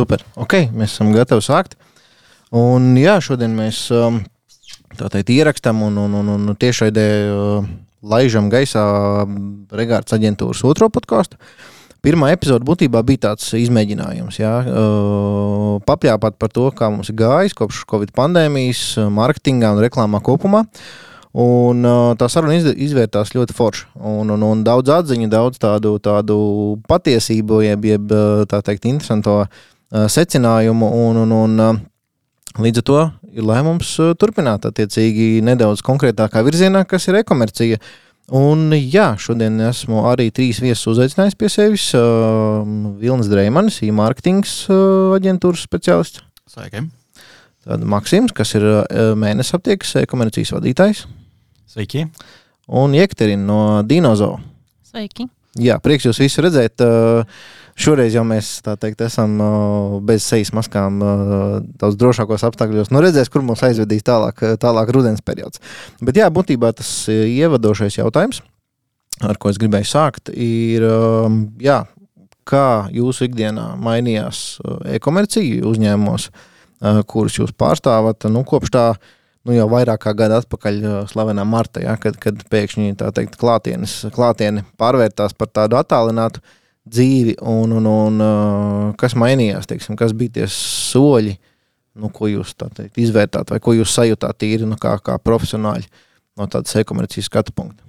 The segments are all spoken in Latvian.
Super. Ok, mēs esam gatavi sākt. Un jā, šodien mēs um, teikt ierakstām un, un, un, un tiešraidē uh, laižam gaisā Regārds aģentūras otro podkāstu. Pirmā epizode būtībā bija tāds izmēģinājums, jā, uh, papļāpāt par to, kā mums gājis kopš Covid pandēmijas, mārketingā un reklāmā kopumā. Un, uh, tā saruna iz, izvērtās ļoti forši. Un, un, un daudz atziņu, daudz tādu, tādu patiesību, jeb, jeb tā teikt, interesantu uh, secinājumu. Un, un, un, līdz ar to ir lēmums turpināt attiecīgi nedaudz konkrētākā virzienā, kas ir e-komercija. Un, jā, šodien esmu arī trīs viesus uzaicinājis pie sevis. Uh, Vilnis Dreimanis, e-mārketings uh, aģentūras speciālists. Sveiki! Tad Maksims, kas ir uh, mēnesis aptiekas e-komercijas vadītājs. Sveiki! Un Jekterina no Dinozo. Sveiki! Jā, prieks jūs visus redzēt. Uh, Šoreiz jau mēs teikt, esam uh, bez sejas maskām uh, daudz drošākos apstākļos. Nu, redzēs, kur mums aizvedīs tālāk, tālāk rudens periods. Bet jā, būtībā tas ievadošais jautājums, ar ko es gribēju sākt, ir, jā, kā jūsu ikdienā mainījās e-komercija uzņēmumos, kurus jūs pārstāvat nu, kopš tā nu, jau vairāk kā gadu atpakaļ slavenā martā, ja, kad, kad pēkšņi tā teikt, klātienes, klātiene pārvērtās par tādu attālinātu dzīvi, un, un, un kas mainījās, teiksim, kas bija tie soļi, nu, ko jūs teikt, izvērtāt, vai ko jūs sajūtāt tīri nu, kā, kā profesionāļi no tādas e-komercijas skatu punkta.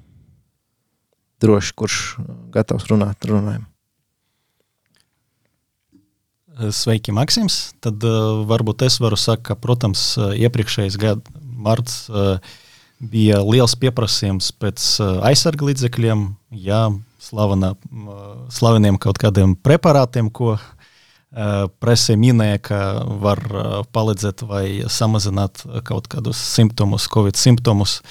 Droši, kurš gatavs runāt, runājam. Sveiki, Maksims. Tad uh, varbūt es varu sakt, ka, protams, iepriekšējais gada marts uh, bija liels pieprasījums pēc uh, aizsarga līdzekļiem, jā, slavenā, uh, slaveniem kaut kādiem preparātiem, ko uh, presē minēja, ka var uh, palīdzēt vai samazināt kaut kādus simptomus, covid simptomus.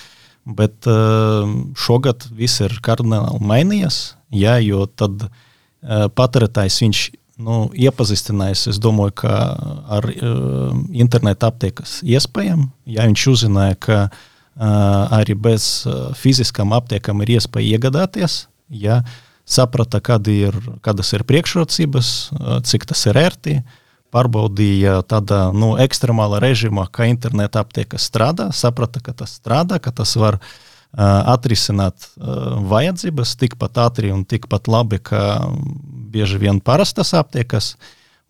Bet uh, šogad viss ir kardināli mainījies, jā, jo tad uh, patērētājs viņš nu, iepazīstinājis, es domāju, ka ar uh, internetu aptiekas iespējām, ja viņš uzzināja, ka uh, arī bez uh, fiziskām aptiekām ir iespēja iegādāties, ja saprata, kad ir, kādas ir priekšrocības, uh, cik tas ir ērti, pārbaudīja tādā nu, ekstremālā režīmā, kā interneta aptieka strādā, saprata, ka tas strādā, ka tas var uh, atrisināt uh, vajadzības tikpat ātri un tikpat labi, kā bieži vien parastas aptiekas.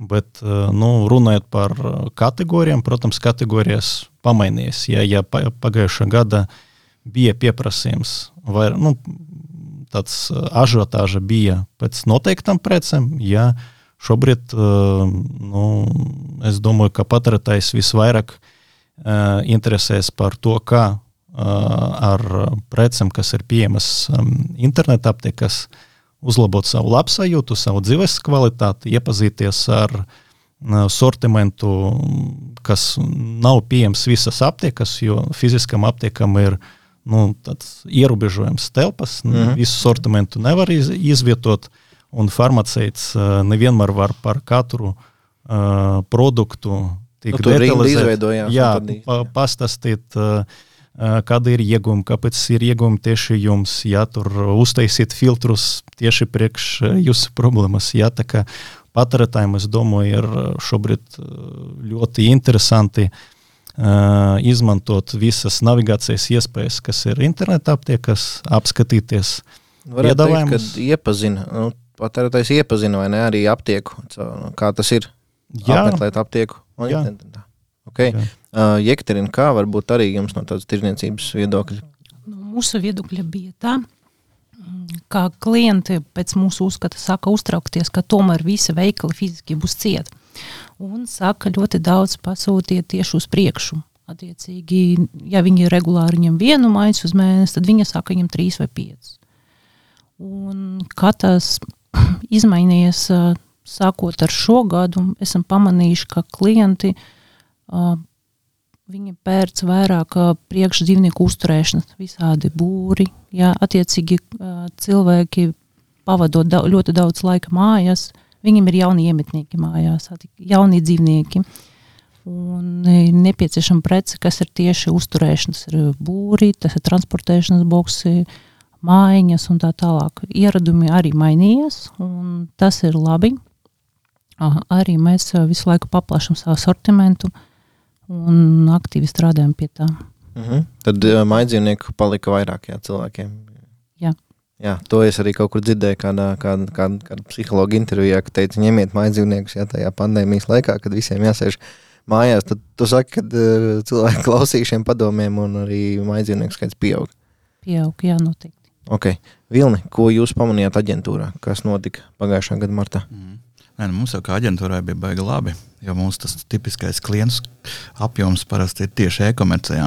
Bet, nu, runājot par kategorijām, protams, kategorijas pamainījies. Ja, ja pagājušā gada bija pieprasījums, vai nu, tāds ažiotāža bija pēc noteiktām precēm, ja šobrīd, nu, es domāju, ka patērētājs visvairāk interesēs par to, kā ar precēm, kas ir pieejamas interneta aptiekas, uzlabot savu labsajūtu, savu dzīves kvalitāti, iepazīties ar sortimentu, kas nav pieejams visas aptiekas, jo fiziskam aptiekam ir nu, ierobežojums telpas, mm -hmm. visu sortimentu nevar iz, izvietot, un farmaceits nevienmēr var par katru uh, produktu tik nu, detalizēti pa, pastāstīt. Uh, kāda ir iegūma, kāpēc ir iegūma tieši jums, ja tur uztaisīt filtrus tieši priekš jūsu problēmas. Ja, tā kā patērētājiem, es domāju, ir šobrīd ļoti interesanti uh, izmantot visas navigācijas iespējas, kas ir interneta aptiekas, apskatīties piedāvājumus. Iepazina, nu, patērētājs iepazina vai ne arī aptieku, kā tas ir. Jā, apmeklēt aptieku. Jā. Internetā. Okay. Uh, Jekterina, kā varbūt arī jums no tādas tirniecības viedokļa? No nu, mūsu viedokļa bija tā, ka klienti pēc mūsu uzskata saka uztraukties, ka tomēr visi veikali fiziski būs cieti. Un saka ļoti daudz pasūtiet tieši uz priekšu. Attiecīgi, ja viņi regulāri ņem vienu maisu uz mēnesi, tad viņi saka, viņam trīs vai piecas. Un kā tas izmainījies sākot ar šo gadu, esam pamanījuši, ka klienti uh, Viņi pērc vairāk priekšdzīvnieku uzturēšanas, visādi būri. Jā, attiecīgi cilvēki pavadot da ļoti daudz laika mājās, viņiem ir jauni iemetnieki mājās, jauni dzīvnieki. Un nepieciešama prece, kas ir tieši uzturēšanas, ir būri, tas ir transportēšanas boksi, mājiņas un tā tālāk. Ieradumi arī mainījies, un tas ir labi. arī mēs visu laiku paplašam savu sortimentu un aktīvi strādājam pie tā. Uh -huh. Tad uh, maidzīvnieku palika vairāk jā, cilvēkiem. Jā. Jā, to es arī kaut kur dzirdēju, kādā, kādā, kādā, kādā psihologa intervijā, ka teica, ņemiet maidzīvniekus jā, tajā pandēmijas laikā, kad visiem jāsēž mājās. Tad tu saki, ka uh, cilvēki klausīs šiem padomiem un arī maidzīvnieku skaits pieaug. Pieaug, jā, noteikti. Okay. Vilni, ko jūs pamanījāt aģentūrā? Kas notika pagājušā gada martā? Mm. Nē, nu mums jau kā aģentūrai bija baigi labi, jo mums tas tipiskais klients apjoms parasti ir tieši e-komercijā.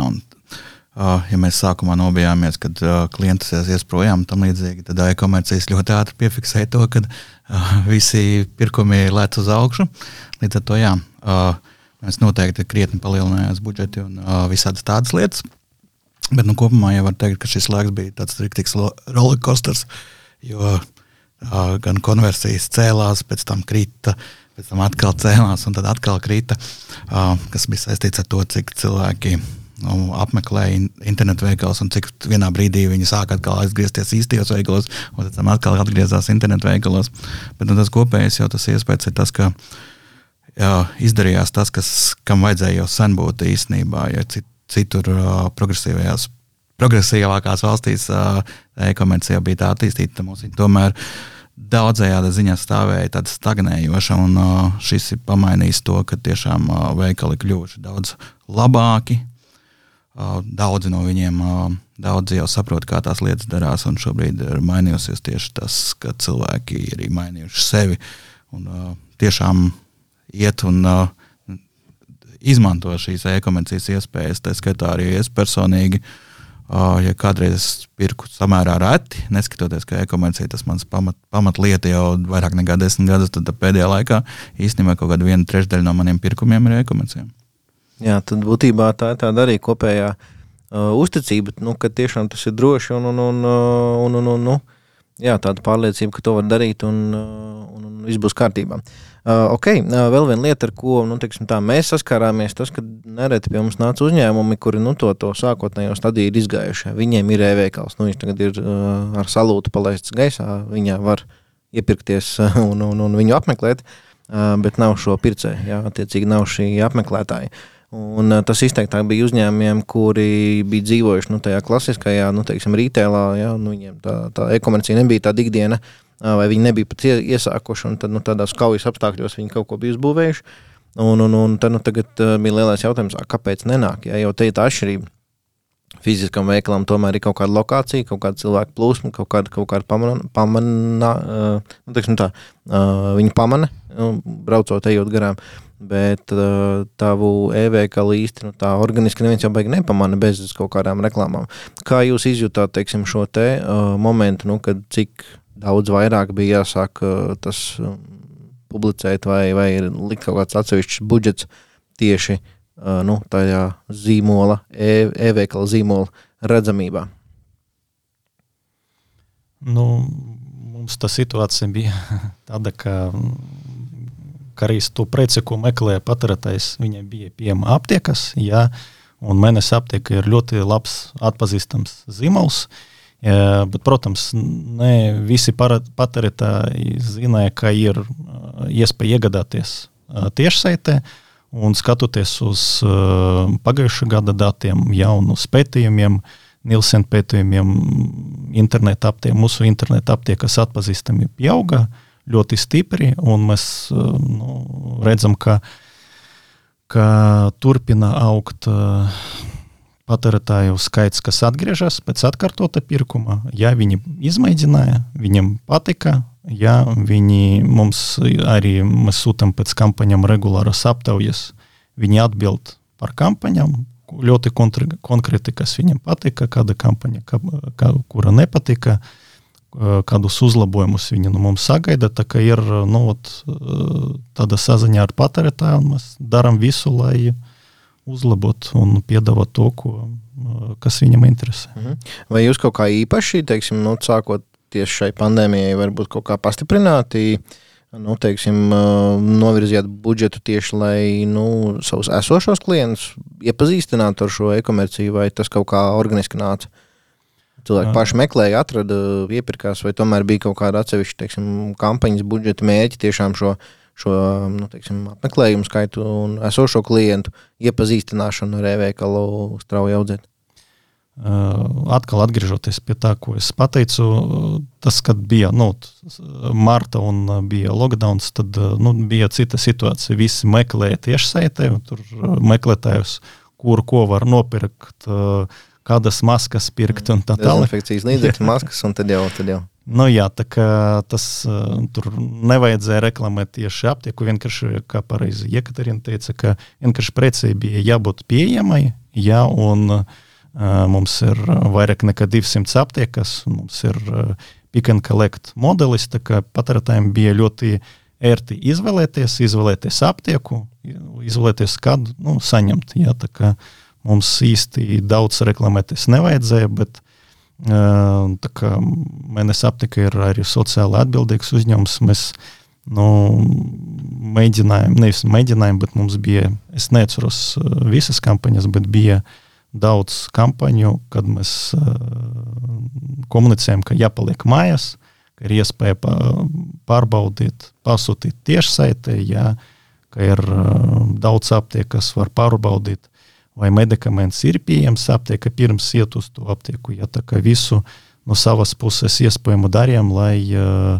Uh, ja mēs sākumā nobijāmies, kad uh, klients ies projām, tam līdzīgi, tad e-komercijas ļoti ātri piefiksēja to, ka uh, visi pirkumi lēc uz augšu. Līdz ar to jā, uh, mēs noteikti krietni palielinājām budžeti un uh, visādas tādas lietas. Bet nu, kopumā jau var teikt, ka šis laiks bija tāds rīktīgs rollercoasters, jo uh, gan konversijas cēlās, pēc tam krita, pēc tam atkal cēlās un tad atkal krita, uh, kas bija saistīts ar to, cik cilvēki nu, apmeklēja internetu veikalus un cik vienā brīdī viņi sāk atkal atgriezties īstajos veikalos, un pēc tam atkal atgriezās internetu veikalos. Bet nu, tas kopējais jau tas iespējas ir tas, ka jā, izdarījās tas, kas, kam vajadzēja jau sen būt īstenībā. Ja cit, citur uh, progresīvajās, progresīvākās valstīs uh, e-komercija bija tā attīstīta. Mums viņa tomēr daudzējādi ziņā stāvēja tāda stagnējoša, un uh, šis ir pamainījis to, ka tiešām uh, veikali kļuvuši daudz labāki. Uh, daudzi no viņiem uh, daudzi jau saprot, kā tās lietas darās, un šobrīd ir mainījusies tieši tas, ka cilvēki ir arī mainījuši sevi un uh, tiešām iet un uh, izmanto šīs e-komercijas iespējas. Tā skaitā arī es personīgi, ja kādreiz es pirku samērā reti, neskatoties, ka e-komercija tas mans pamat, pamatlieta jau vairāk nekā desmit gadus, tad pēdējā laikā īstenībā kaut kāda viena trešdaļa no maniem pirkumiem ir e-komercija. Jā, tad būtībā tā ir tāda arī kopējā uh, uzticība, nu, ka tiešām tas ir droši un, un, un, un, un, un nu, jā, tāda pārliecība, ka to var darīt un, un, un viss būs kārtībā. Uh, Uh, ok, uh, vēl viena lieta, ar ko nu, teiksim, tā, mēs saskārāmies, tas, ka nereti pie mums nāca uzņēmumi, kuri nu, to, to sākotnējo stadiju ir izgājuši. Viņiem ir e-veikals, nu, viņš tagad ir uh, ar salūtu palaists gaisā, viņā var iepirkties uh, un, un, un viņu apmeklēt, uh, bet nav šo pircēju, jā, attiecīgi nav šī apmeklētāja. Un, tas izteiktāk bija uzņēmumiem, kuri bija dzīvojuši nu, tajā klasiskajā, nu, teiksim, retailā. Jā, nu, viņiem tā, tā e-komercija nebija tāda ikdiena. Uh, vai viņi nebija pat iesākuši, un tad nu, tādās kaujas apstākļos viņi kaut ko bija uzbūvējuši. Un, un, un tad nu, tagad bija lielais jautājums, kāpēc nenāk? Ja, jo te ir tā atšķirība. Fiziskam veikalam tomēr ir kaut kāda lokācija, kaut kāda cilvēka plūsma, kaut kāda, kaut kāda pamana, pamana uh, nu, tā, uh, viņa pamana, nu, braucot, ejot garām. Bet uh, tavu e-veikalu īsti nu, tā organiski neviens jau baigi nepamana bez kaut kādām reklāmām. Kā jūs izjutāt teiksim, šo te uh, momentu, nu, kad cik daudz vairāk bija jāsāk uh, tas um, publicēt, vai, vai likt kaut kāds atsevišķs budžets tieši uh, nu, tajā zīmola, e, e-veikala zīmola redzamībā. Nu, mums tā situācija bija tāda, ka, ka arī to preci, ko meklēja patērētājs, viņai bija pieejama aptiekas, jā, un mēnesis aptieka ir ļoti labs atpazīstams zīmols. Uh, Bet, protams, ne visi patērētāji zināja, ka ir iespēja iegādāties tiešsaitē. Un skatoties uz pagājušā gada datiem, jaunu pētījumiem, Nilsen pētījumiem, interneta aptiekā, mūsu interneta aptiekas atpazīstamība pieauga ļoti stipri. Mēs nu, redzam, ka, ka turpina augt. Uh, patērētāju skaits, kas atgriežas pēc atkārtota pirkuma. Ja viņi izmēģināja, viņiem patika, ja viņi mums arī mēs sūtām pēc kampaņām regulāras aptaujas, viņi atbild par kampaņām. Ļoti konkrēti, kas viņam patika, kāda kampaņa, kā, kā, kura nepatika, kādus uzlabojumus viņi no nu, mums sagaida. Tā kā ir nu, ot, tāda saziņa ar patērētāju, un mēs darām visu, lai uh, uzlabot un piedāvāt to, ko, kas viņam interesē. Mhm. Vai jūs kaut kā īpaši, teiksim, nu, sākot tieši šai pandēmijai, varbūt kaut kā pastiprināti, nu, teiksim, novirzījāt budžetu tieši, lai nu, savus esošos klientus iepazīstinātu ar šo e-komerciju, vai tas kaut kā organiski nāca? Cilvēki paši meklēja, atrada, iepirkās, vai tomēr bija kaut kāda atsevišķa teiksim, kampaņas budžeta mērķi tiešām šo, šo nu, teiksim, apmeklējumu skaitu un esošo klientu iepazīstināšanu ar e-veikalu strauji audzēt? Atkal atgriežoties pie tā, ko es pateicu, tas, kad bija nu, marta un bija lockdown, tad nu, bija cita situācija. Visi meklēja tiešsaitē, tur meklētājus, kuru ko var nopirkt, kādas maskas pirkt un tā tālāk. Dezinfekcijas līdzekļu maskas un tad jau. Tad jau. Nu, jā, tā kā tas tur nevajadzēja reklamēt tieši aptieku. Vienkārši, kā pareizi Jekaterina teica, ka vienkārši precei bija jābūt pieejamai. Jā, un, uh, Mums ir vairāk nekā 200 aptiekas, mums ir pick and collect modelis. Patērētājiem bija ļoti ērti izvēlēties, izvēlēties aptieku, izvēlēties kādu nu, saņemt. Jā, mums īsti daudz reklamēties nevajadzēja, bet Mēnesis aptika ir arī sociāli atbildīgs uzņēmums. Mēs nu, mēģinājām, nevis mēģinājām, bet mums bija, es neatceros visas kampaņas, bet bija daudz kampaņu, kad mēs komunicējam, ka jāpaliek mājās, ka ir iespēja pārbaudīt, pasūtīt tiešsaitē, jā, ka ir daudz aptieku, kas var pārbaudīt, vai medikaments ir pieejams aptiekā pirms iet uz to aptieku. Ja, tā kā visu no savas puses iespējamo darījām, lai uh,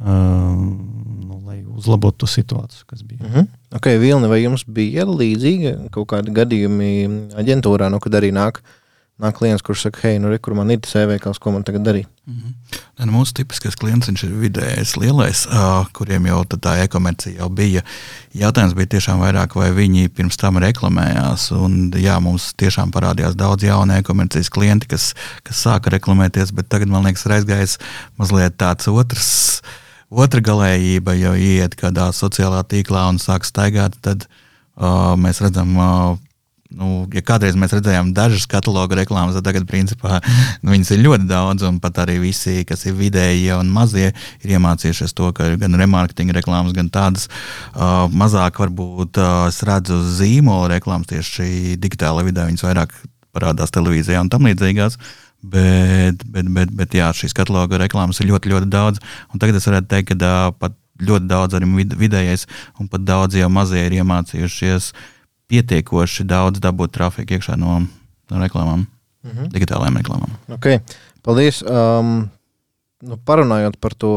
nu, lai uzlabotu situāciju, kas bija. Mm -hmm. okay, Vilni, vai jums bija līdzīga kaut kāda gadījumi aģentūrā, nu, kad arī nāk, nāk klients, kurš saka, hei, nu, re, kur man ir tas e-veikals, ko man tagad darīt? Mm -hmm. Nu, mūsu tipiskais klients ir vidējais lielais, uh, kuriem jau tā e-komercija jau bija. Jautājums bija tiešām vairāk, vai viņi pirms tam reklamējās. Un, jā, mums tiešām parādījās daudz jaunu e-komercijas klienti, kas, kas sāka reklamēties, bet tagad man liekas, ir aizgājis mazliet tāds otrs. Otra galējība, jau iet kādā sociālā tīklā un sāk staigāt, tad uh, mēs redzam uh, Nu, ja kādreiz mēs redzējām dažas katalogu reklāmas, tad tagad, principā, nu, viņas ir ļoti daudz, un pat arī visi, kas ir vidēji un mazie, ir iemācījušies to, ka gan remarketinga reklāmas, gan tādas uh, mazāk, varbūt, uh, es redzu zīmola reklāmas tieši digitālajā vidē, viņas vairāk parādās televīzijā un tam līdzīgās. Bet, bet, bet, bet jā, šīs kataloga reklāmas ir ļoti, ļoti daudz. Tagad es varētu teikt, ka uh, pat ļoti daudz arī vidējais un pat daudz jau mazie ir iemācījušies uh, pietiekoši daudz dabūt trafiku iekšā no, no reklāmām, mm -hmm. digitālajām reklāmām. Okay. Paldies! Um, nu, parunājot par to,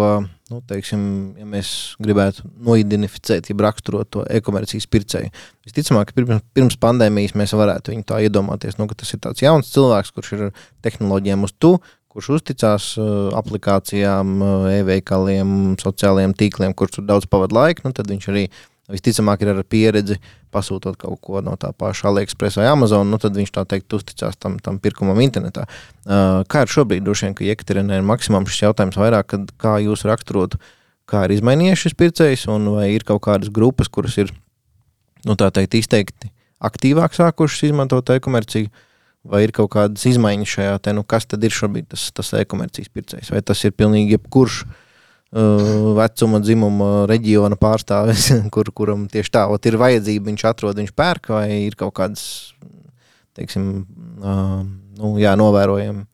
nu, teiksim, ja mēs gribētu noidentificēt, ja raksturot to e-komercijas pircēju, visticamāk, ka pirms, pirms pandēmijas mēs varētu viņu tā iedomāties, nu, ka tas ir tāds jauns cilvēks, kurš ir tehnoloģijām uz tu, kurš uzticās uh, aplikācijām, uh, e-veikaliem, sociālajiem tīkliem, kurš tur daudz pavadīja laiku, nu, tad viņš arī visticamāk ir ar pieredzi pasūtot kaut ko no tā paša AliExpress vai Amazon, nu tad viņš tā teikt uzticās tam, tam pirkumam internetā. Uh, kā ir šobrīd, droši vien, ka Jekaterinē ir maksimums šis jautājums vairāk, kad, kā jūs raksturotu, kā ir izmainījies šis pircējs, un vai ir kaut kādas grupas, kuras ir, nu teikt, izteikti aktīvāk sākušas izmantot e-komerciju, vai ir kaut kādas izmaiņas šajā te, nu kas tad ir šobrīd tas, tas e-komercijas pircējs, vai tas ir pilnīgi jebkurš, Uh, vecuma, dzimuma, reģiona pārstāvis, kur, kuram tieši tā ot, ir vajadzība, viņš atrod, viņš pērk, vai ir kaut kādas, teiksim, uh, nu, jā, novērojami.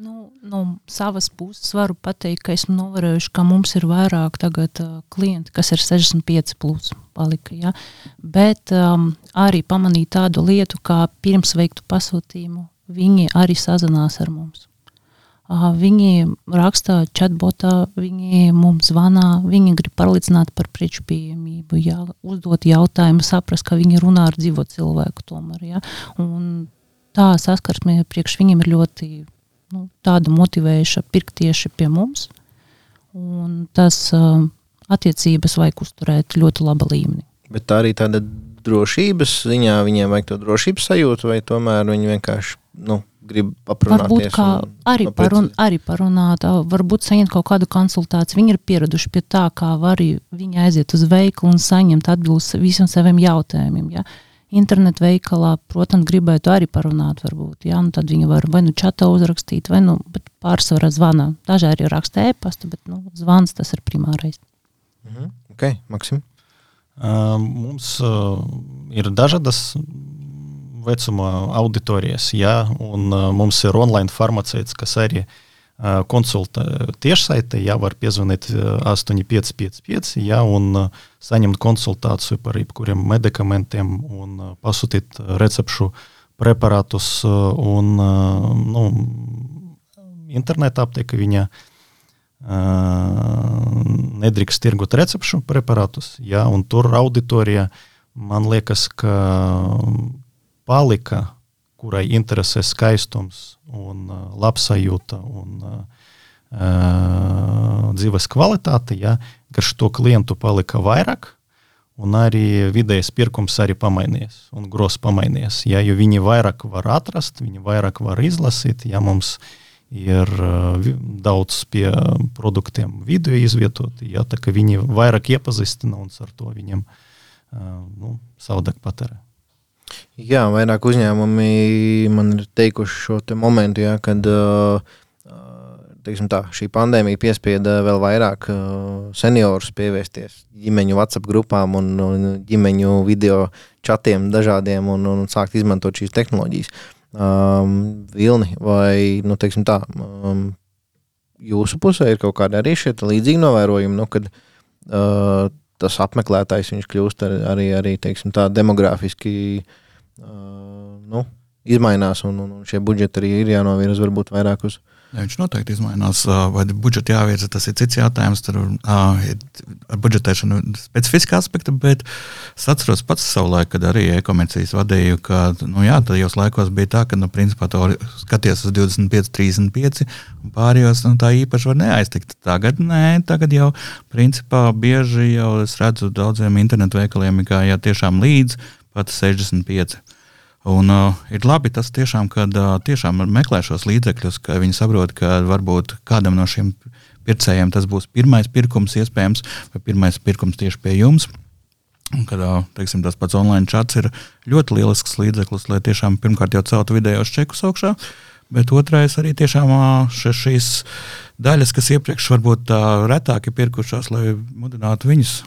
Nu, no savas puses varu pateikt, ka esmu novērojuši, ka mums ir vairāk tagad, uh, klienti, kas ir 65 plus palika. Ja? Bet um, arī pamanīju tādu lietu, kā pirms veiktu pasūtījumu, viņi arī sazinās ar mums. Viņi raksta chatbotā, viņi mums zvanā, viņi grib pārliecināt par preču pieejamību, jā, uzdot jautājumu, saprast, ka viņi runā ar dzīvo cilvēku tomēr. Jā. Un tā saskarsme priekš viņiem ir ļoti nu, tāda motivējoša pirkt tieši pie mums. Un tas uh, attiecības vajag uzturēt ļoti laba līmenī. Bet tā arī tāda drošības ziņā viņiem vajag to drošības sajūtu, vai tomēr viņi vienkārši nu, grib aprunāties. Varbūt arī, parun, arī parunāt, varbūt saņemt kaut kādu konsultāciju. Viņi ir pieraduši pie tā, kā var viņi aiziet uz veikalu un saņemt atbildes visiem saviem jautājumiem. Ja? Internetu veikalā, protams, gribētu arī parunāt, varbūt. Ja? Nu, tad viņi var vai nu čatā uzrakstīt, vai nu pārsvarā zvana. Daži arī raksta e-pastu, bet nu, zvans tas ir primārais. Mhm. Ok, Maksim. Uh, mums uh, ir dažādas vecuma auditorijas. Ja? Un, uh, mums ir online farmaceits, kas arī konsultēt tiešsaitē, ja var piezvanīt 8555, ja, un saņemt konsultāciju par jebkuriem medikamentiem un pasūtīt recepšu preparātus. Un, nu, interneta aptieka viņa nedrīkst tirgot recepšu preparātus, ja, un tur auditorija, man liekas, ka palika kurai interesē skaistums un uh, labsajūta un uh, uh, dzīves kvalitāte, ja, ka šo klientu palika vairāk. Un arī vidējais pirkums arī pamainījies, un grozs pamainījies. Ja, jo viņi vairāk var atrast, viņi vairāk var izlasīt. Ja mums ir uh, daudz pie produktiem video izvietoti, ja, tā ka viņi vairāk iepazīstina un ar to viņiem nu, savādāk patērē. Jā, vairāk uzņēmumi man ir teikuši šo te momentu, jā, kad tā, šī pandēmija piespieda vēl vairāk seniorus pievērsties ģimeņu WhatsApp grupām un, un ģimeņu video chatiem dažādiem un, un sākt izmantot šīs tehnoloģijas. Um, Vilni, vai nu, tā, um, jūsu pusē ir kaut kādi arī šie līdzīgi novērojumi, nu, kad uh, tas apmeklētājs kļūst ar, arī, arī teiksim, tā, demografiski uh, nu, izmainās, un, un šie budžeti arī ir jānovirza varbūt vairāk uz Ja viņš noteikti izmainās, vai budžeta jāvirza, tas ir cits jautājums. Tur ir ar budžetēšanu specifiska aspekta, bet es atceros pats savu laiku, kad arī e-komercijas vadīju, ka nu, jā, tajos laikos bija tā, ka nu, principā to skaties uz 25, 35, un pārējos nu, tā īpaši var neaiztikt. Tagad nē, tagad jau principā bieži jau es redzu daudziem internetu veikaliem, kā jā, tiešām līdz pat 65. Un, uh, ir labi tas, tiešām, kad uh, tiešām meklē šos līdzekļus, ka viņi saprot, ka varbūt kādam no šiem pircējiem tas būs pirmais pirkums, iespējams, vai pirmais pirkums tieši pie jums. Un, kad uh, teiksim, tas pats online chats ir ļoti lielisks līdzeklis, lai tiešām pirmkārt jau celtu vidējos čekus augšā, bet otrais arī tiešām uh, šīs daļas, kas iepriekš varbūt tā retāk ir pirkušās, lai mudinātu viņus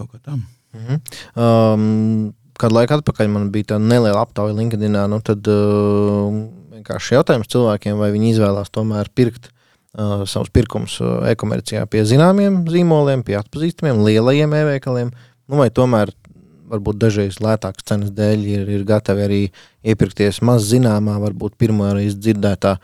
kaut kā tam. Mm -hmm. um, kādu laiku atpakaļ man bija tāda neliela aptauja LinkedIn. Nu, tad uh, vienkārši jautājums cilvēkiem, vai viņi izvēlās tomēr pirkt uh, savus pirkumus uh, e-komercijā pie zināmiem zīmoliem, pie atpazīstamiem lielajiem e-veikaliem, nu, vai tomēr varbūt dažreiz lētākas cenas dēļ ir, ir gatavi arī iepirkties maz zināmā, varbūt pirmo reizi dzirdētā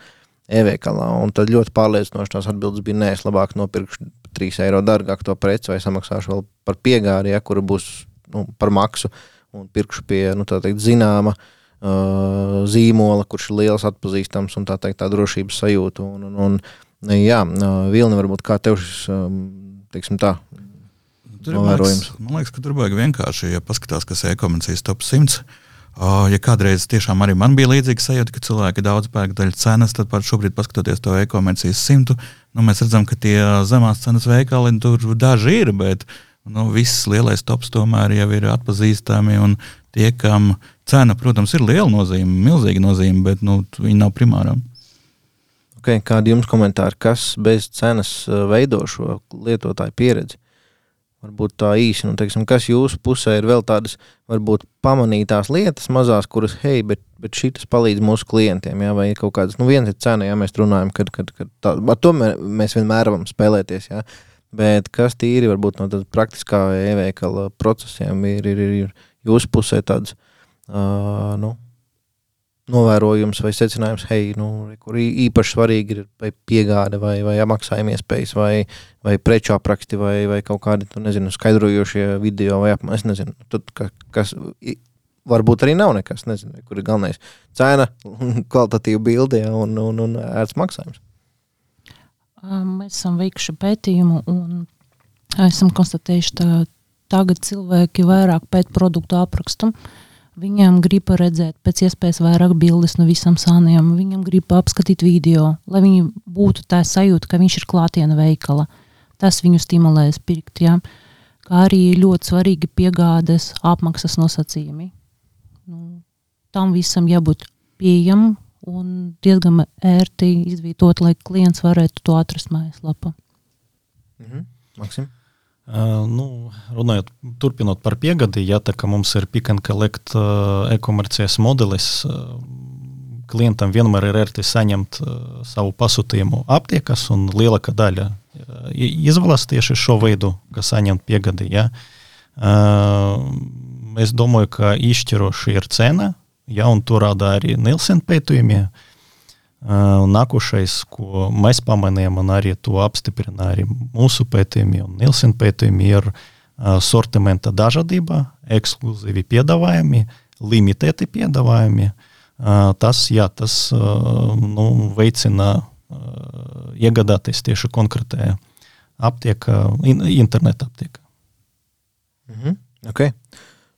e-veikalā. Un tad ļoti pārliecinoši tās atbildes bija, nē, es labāk nopirkšu 3 eiro dārgāk to preci vai samaksāšu vēl par piegāri, ja, kura būs nu, par maksu. Uh, un pirkšu pie nu, teikt, zināma uh, zīmola, kurš ir liels, atpazīstams un tā, teikt, tā drošības sajūta. Un, un, un, jā, Vilni, varbūt kā tev šis, teiksim tā, novērojums? Man liekas, ka tur vajag vienkārši, ja paskatās, kas ir e-komercijas top 100. Uh, ja kādreiz tiešām arī man bija līdzīga sajūta, ka cilvēki daudz pērk daļu cenas, tad par šobrīd, paskatoties to e-komercijas simtu, nu, mēs redzam, ka tie zemās cenas veikali tur daži ir, bet uh, nu, viss lielais tops tomēr jau ir atpazīstami. Tie, kam cena, protams, ir liela nozīme, milzīga nozīme, bet nu, viņi nav primārā. Okay, kādi jums komentāri, kas bez cenas uh, veido šo lietotāju pieredzi? Varbūt tā īsi, nu, teiksim, kas jūsu pusē ir vēl tādas, varbūt pamanītās lietas, mazās, kuras, hei, bet, bet šis palīdz mūsu klientiem, jā, vai kaut kādas, nu, viena ir cena, ja mēs runājam, kad, kad, kad tā, ar to mēs vienmēr varam spēlēties, jā, Bet kas tīri varbūt no tāda praktiskā e-veikala procesiem ir, ir, ir, jūsu pusē tāds uh, nu, novērojums vai secinājums, hei, nu, kur īpaši svarīgi ir vai piegāde vai, vai maksājuma iespējas vai, vai preču apraksti vai, vai kaut kādi, tu nezinu, skaidrojošie video vai apmēram, es nezinu, tad, ka, kas varbūt arī nav nekas, nezinu, kur ir galvenais cena, kvalitatīva bilde un, un, un ērts maksājums. Mēs esam veikuši pētījumu un esam konstatējuši, ka tagad cilvēki vairāk pēc produktu aprakstu. Viņiem grib redzēt pēc iespējas vairāk bildes no visam sāniem, viņam grib apskatīt video, lai viņi būtu tā sajūta, ka viņš ir klātienē veikala. Tas viņu stimulēs pirkt. Ja? Kā arī ļoti svarīgi piegādes apmaksas nosacījumi. Nu, tam visam jābūt pieejamam un diezgan ērti izvietot, lai klients varētu to atrast mājaslapā. Mhm. Maksim? Uh, nu, runājot, turpinot par piegādi, ja tā kā mums ir pick and collect uh, e-komercijas modelis, uh, klientam vienmēr ir ērti saņemt uh, savu pasūtījumu aptiekas, un lielākā daļa uh, izvēlas tieši šo veidu, kas saņemt piegadi. Ja. Uh, es domāju, ka izšķiroši ir cena, ja, un to rāda arī Nielsen pētījumi. Uh, nākošais, ko mēs pamanījām, un arī to apstiprina arī mūsu pētījumi un Nielsen pētījumi, ir uh, sortimenta dažādība, ekskluzīvi piedāvājumi, limitēti piedāvājumi. Uh, tas, jā, tas nu, veicina iegādāties tieši konkrētajā aptiekā, in, interneta aptiekā. -hmm. okay.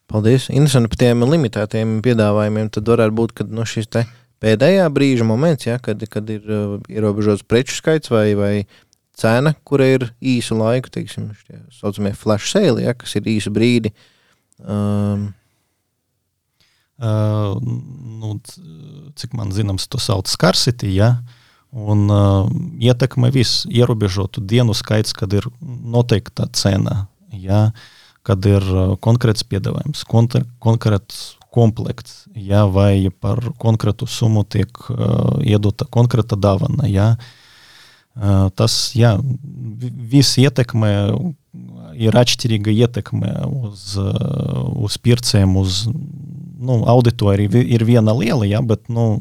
Paldies. Interesanti par tiem limitētiem piedāvājumiem. Tad varētu būt, ka no šis pēdējā brīža moments, ja, kad, kad ir uh, ierobežots preču skaits vai, vai cena, kura ir īsu laiku, teiksim, tā saucamie flash sale, ja, kas ir īsu brīdi. Um, Uh, nu, cik man zināms, to sauc par scarcity. Ja? Un uh, ietekmē visu ierobežotu dienu skaits, kad ir noteikta cena. Ja? Kad ir uh, konkrēts piedāvājums, konkrēts komplekts, ja, vai par konkrētu summu tiek uh, iedota konkrēta dāvana. Ja. Uh, tas jā, viss ietekmē, ir atšķirīga ietekme uz, uh, uz pircējiem, uz nu, auditoriju. Ir viena liela, ja, bet nu,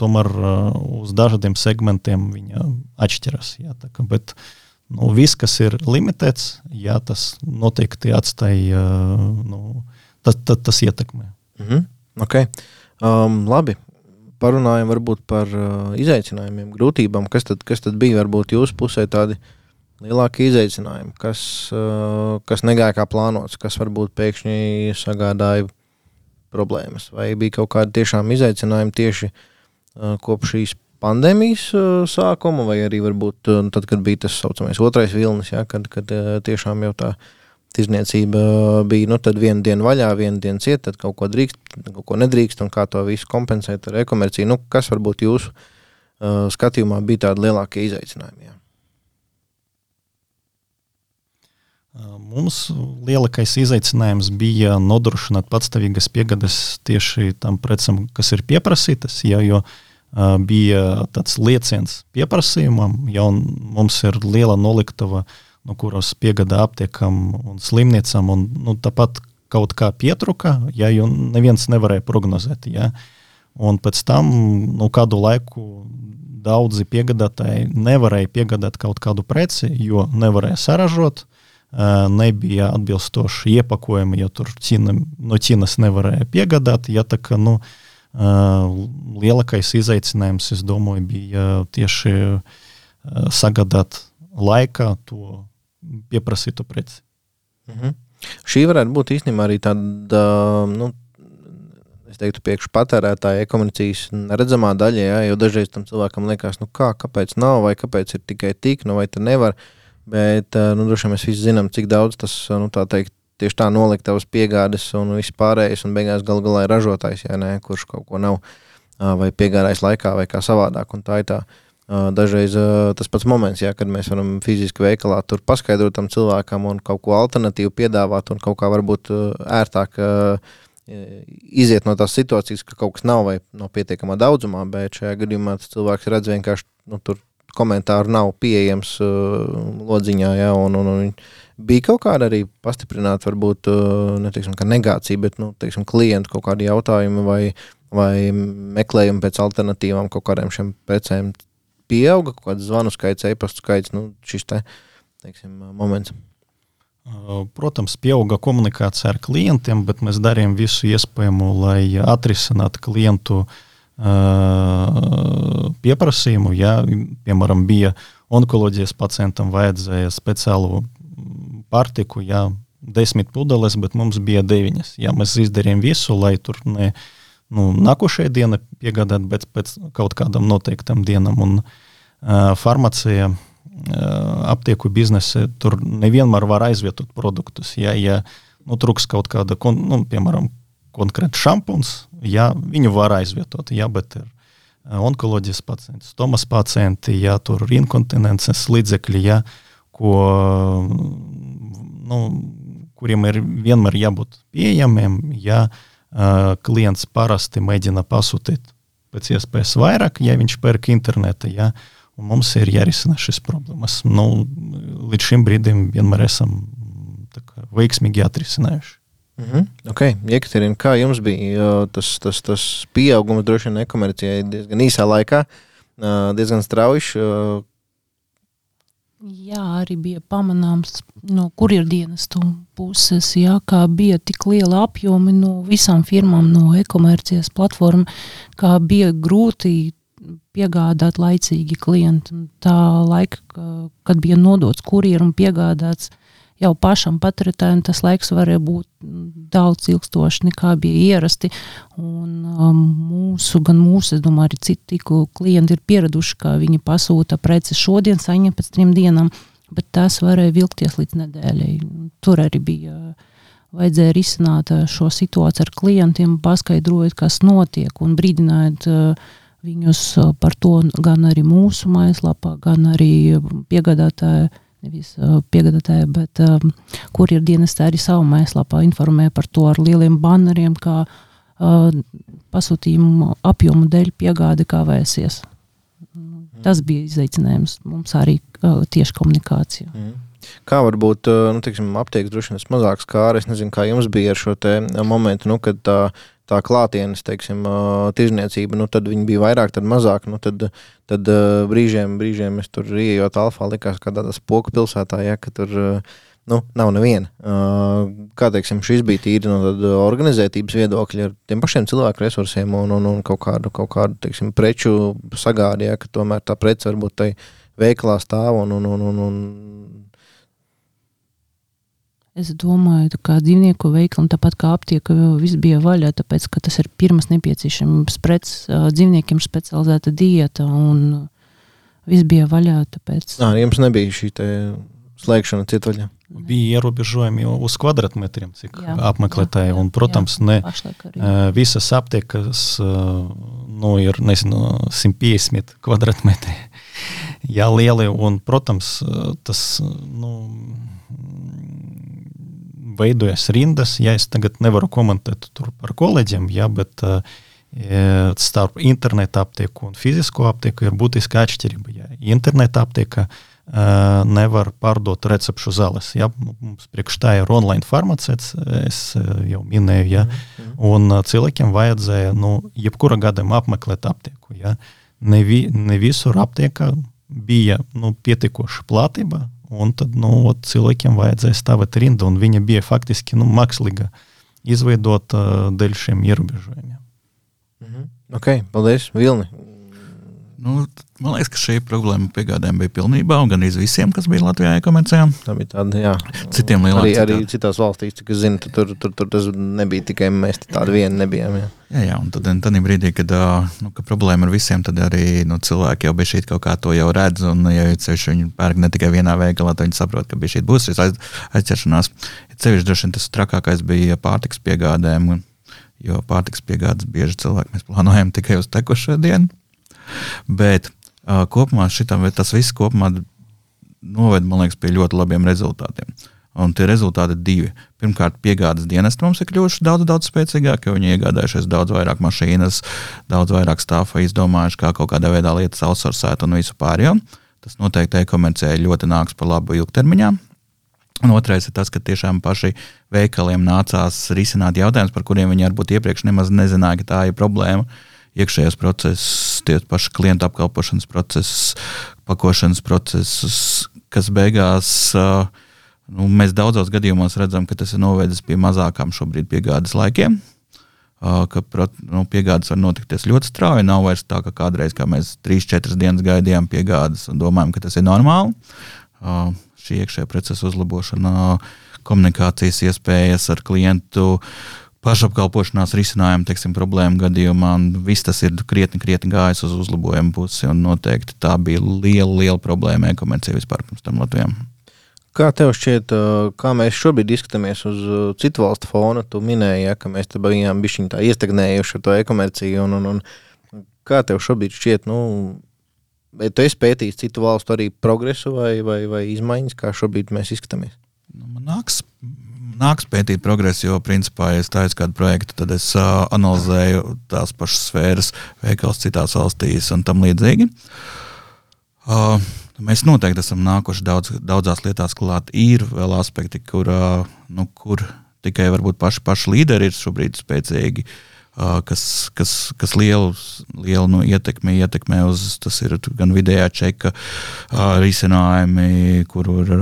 tomēr uh, uz dažādiem segmentiem viņa atšķiras. Ja, tā, bet, uh, Nu, viss, kas ir limitēts, jā, tas noteikti atstāja, nu, tas, tas, tas ietekmē. Mm -hmm. okay. um, labi, parunājam varbūt par uh, izaicinājumiem, grūtībām. Kas tad, kas tad bija varbūt jūsu pusē tādi lielākie izaicinājumi, kas, uh, kas negāja kā plānots, kas varbūt pēkšņi sagādāja problēmas, vai bija kaut kādi tiešām izaicinājumi tieši uh, kopš šīs pandēmijas uh, sākuma, vai arī varbūt uh, tad, kad bija tas saucamais otrais vilnis, ja, kad, kad uh, tiešām jau tā tirzniecība bija nu, viena diena vaļā, viena diena ciet, tad kaut ko drīkst, kaut ko nedrīkst, un kā to visu kompensēt ar e-komerciju. Nu, kas varbūt jūsu uh, skatījumā bija tādi lielākie izaicinājumi? Jā? Mums lielākais izaicinājums bija nodrošināt patstāvīgas piegādes tieši tam precam, kas ir pieprasītas. Ja, jo uh, bija tāds lieciens pieprasījumam, ja mums ir liela noliktava, no kuras piegādā aptiekam un slimnīcām, un nu, tāpat kaut kā pietruka, ja jau neviens nevarēja prognozēt. Ja. Un pēc tam nu, kādu laiku daudzi piegādātāji nevarēja piegādāt kaut kādu preci, jo nevarēja saražot, nebija atbilstoši iepakojumi, jo tur cina, no Ķīnas nevarēja piegādāt. Ja, tā, ka, nu, uh, lielākais izaicinājums, es domāju, bija tieši sagādāt laikā to pieprasītu preci. Mhm. Šī varētu būt īstenībā arī tāda, nu, es teiktu, priekšpatērētāja e-komunikācijas neredzamā daļa, ja, jo dažreiz tam cilvēkam liekas, nu kā, kāpēc nav, vai kāpēc ir tikai tik, nu vai te nevar, bet, nu, droši vien mēs visi zinām, cik daudz tas, nu, tā teikt, tieši tā nolikt tavas piegādes un viss pārējais, un beigās gal galā ir ražotājs, ja ne, kurš kaut ko nav vai piegādājis laikā, vai kā savādāk. Tā ir tā. Dažreiz tas pats moments, ja, kad mēs varam fiziski veikalā tur paskaidrot tam cilvēkam un kaut ko alternatīvu piedāvāt, un kaut kā varbūt ērtāk iziet no tās situācijas, ka kaut kas nav vai nav pietiekamā daudzumā, bet šajā gadījumā cilvēks redz vienkārši, nu, tur komentāru nav pieejams lodziņā, ja, un, un, un Bija kaut kāda arī pastiprināta, varbūt uh, neteiksim, negācija, bet nu, teiksim, klientu kaut kādi jautājumi vai, vai meklējumi pēc alternatīvām kaut kādiem šiem precēm pieauga, kaut kāds zvanu skaits, e-pastu skaits, nu, šis te, teiksim, moments. Uh, protams, pieauga komunikācija ar klientiem, bet mēs darījām visu iespējamo, lai atrisinātu klientu uh, pieprasījumu. Ja, piemēram, bija onkoloģijas pacientam vajadzēja speciālu pārtiku, jā, desmit pudeles, bet mums bija deviņas. Jā, mēs izdarījām visu, lai tur ne nu, nākošajā dienā piegādātu, bet pēc kaut kādam noteiktam dienam. Un uh, farmacija, uh, aptieku biznese, tur nevienmēr var aizvietot produktus. Jā, ja nu, trūks kaut kāda, nu, piemēram, konkrēta šampūns, jā, viņu var aizvietot, jā, bet ir onkoloģijas pacienti, stomas pacienti, jā, tur inkontinences līdzekļi, jā, ko nu, kuriem ir vienmēr jābūt pieejamiem, ja uh, klients parasti mēģina pasūtīt pēc iespējas vairāk, ja viņš pērk internetā. Ja? Mums ir jārisina šis problēmas. Nu, līdz šim brīdim vienmēr esam kā, veiksmīgi atrisinājuši. Mm -hmm. okay. Jekaterina, kā jums bija tas, tas, tas pieaugums droši vien e-komercijai diezgan īsā laikā, diezgan strauji? Jā, arī bija pamanāms no kurjerdienestu puses, jā, kā bija tik liela apjomi no visām firmām, no e-komercijas platformām, kā bija grūti piegādāt laicīgi klientu. Tā laika, kad bija nodots kurjeram un piegādāts, uh, jau pašam patērētājam tas laiks varēja būt daudz ilgstošs nekā bija ierasti. Un, um, mūsu, gan mūsu, es domāju, arī tīklu klienti ir pieraduši, ka viņi pasūta preci šodien, saņem pēc trim dienām, bet tas varēja vilkties līdz nedēļai. Tur arī bija. Vajadzēja risināt uh, šo situāciju ar klientiem, paskaidrojot, kas notiek, un brīdināt uh, viņus uh, par to gan arī mūsu mājaslapā, gan arī piegādātāju nevis uh, piegādātāja, bet um, kur ir dienestā arī savu mājaslapā informē par to ar lieliem banneriem, kā uh, pasūtījumu apjomu dēļ piegāde kavēsies. Mm. Tas bija izaicinājums mums arī uh, tieši komunikācija. Mm. Kā var būt, nu, teiksim, aptiekas droši vien mazāks kā ar, es nezinu, kā jums bija ar šo momentu, nu, kad tā uh, tā klātienes, teiksim, tirzniecība, nu, tad viņi bija vairāk, tad mazāk. Nu, tad, tad brīžiem, brīžiem es tur ienākot alfā, likās, ka tādā spoku pilsētā, ja, tur nu, nav neviena. Kā teiksim, šis bija tīri no organizētības viedokļa, ar tiem pašiem cilvēku resursiem un, un, un kaut kādu, kaut kādu teiksim, preču sagādi, ja, ka tomēr tā prece varbūt tai veiklā stāv un, un, un, un, un Es domāju, ka dzīvnieku veikali, tāpat kā aptiekā, viss bija vaļā, tāpēc ka tas ir pirmās nepieciešamības preces dzīvniekiem specializēta dieta. Viss bija vaļā. Tāpēc... À, jums nebija šī slēgšana cietvaļā. Bija ierobežojumi uz kvadrātmetriem, cik jā, apmeklētāji. Un, protams, jā, ne visas aptiekas nu, ir nezinu, 150 kvadrātmetri. Jā, lieli. Un, protams, tas. Nu, veidojas rindas. Ja es tagad nevaru komentēt par kolēģiem, ja, bet uh, starp internetu aptieku un fizisko aptieku ir būtiska atšķirība. Ja. Interneta aptieka uh, nevar pārdot recepšu zāles. Ja. Mums priekš tā ir online farmaceits, es jau minēju, ja. Mm. un cilvēkiem vajadzēja nu, jebkura gadījumā apmeklēt aptieku. Ja. Ne, vi, ne visur aptiekā bija nu, pietiekoša platība, Un tad nu, cilvēkiem vajadzēja stāvēt rindā, un viņa bija faktiski nu, mākslīga izveidota uh, dēļ šiem ierobežojumiem. Mm -hmm. Ok, paldies, Vilni. Nu, man liekas, ka šī problēma piegādēm bija pilnībā, un gan arī visiem, kas bija Latvijā e-komercijā. Tā bija tāda, jā. Citiem lielākiem. Arī, arī citās valstīs, cik es zinu, tur, tur, tur tas nebija tikai mēs tādi vieni nebijām. Jā. Jā, jā, un tad, tad brīdī, kad nu, ka problēma ar visiem, tad arī nu, cilvēki jau bija šī kaut kā to jau redz. Un, ja ceļš viņi pērk ne tikai vienā veikalā, tad viņi saprot, ka šī būs šīs aiz, aizķeršanās. Ja ceļš droši vien tas trakākais bija pārtiks piegādēm, jo pārtiks piegādes bieži cilvēki mēs plānojam tikai uz tekušo dienu. Bet uh, kopumā šitam, tas viss kopumā noved, liekas, pie ļoti labiem rezultātiem. Un tie rezultāti ir divi. Pirmkārt, piegādes dienesti mums ir kļuvuši daudz, daudz spēcīgāki, viņi iegādājušies daudz vairāk mašīnas, daudz vairāk stāfa, izdomājuši, kā kaut kādā veidā lietas outsourcēt un visu pārējo. Tas noteikti e-komercijai ļoti nāks par labu ilgtermiņā. Un otrais ir tas, ka tiešām paši veikaliem nācās risināt jautājumus, par kuriem viņi varbūt iepriekš nemaz nezināja, ka tā ir problēma. Iekšējos procesus, tie paši klientu apkalpošanas procesus, pakošanas procesus, kas beigās uh, Nu, mēs daudzos gadījumos redzam, ka tas ir novedis pie mazākām šobrīd piegādes laikiem. Ka nu, piegādes var notikties ļoti strauji. Nav vairs tā, ka kādreiz kā mēs 3-4 dienas gaidījām piegādes un domājam, ka tas ir normāli. Šī iekšējā procesa uzlabošana, komunikācijas iespējas ar klientu, pašapkalpošanās risinājumu, teiksim, problēmu gadījumā. Viss tas ir krietni, krietni gājis uz uzlabojumu pusi. Noteikti tā bija liela, liela problēma e-komercijai vispār pirms tam Latvijā. Kā tev šķiet, kā mēs šobrīd izskatāmies uz citu valstu fona? Tu minēji, ja, ka mēs tam bijām bijuši tā iestagnējuši ar to e-komerciju. Un, un, un, kā tev šobrīd šķiet, nu, vai tu esi pētījis citu valstu arī progresu vai, vai, vai izmaiņas, kā šobrīd mēs izskatāmies? Nu, man nāks nāks pētīt progresu, jo, principā, ja es taisu kādu projektu, tad es uh, analizēju tās pašas sfēras, veikals citās valstīs un tam līdzīgi. Uh, mēs noteikti esam nākuši daudz, daudzās lietās klāt. Ir vēl aspekti, kur, uh, nu, kur tikai paši, paši līderi ir šobrīd spēcīgi. Uh, kas, kas, kas lielu, lielu nu, ietekmi ietekmē uz tas ir gan vidējā čeka uh, risinājumi, kur ir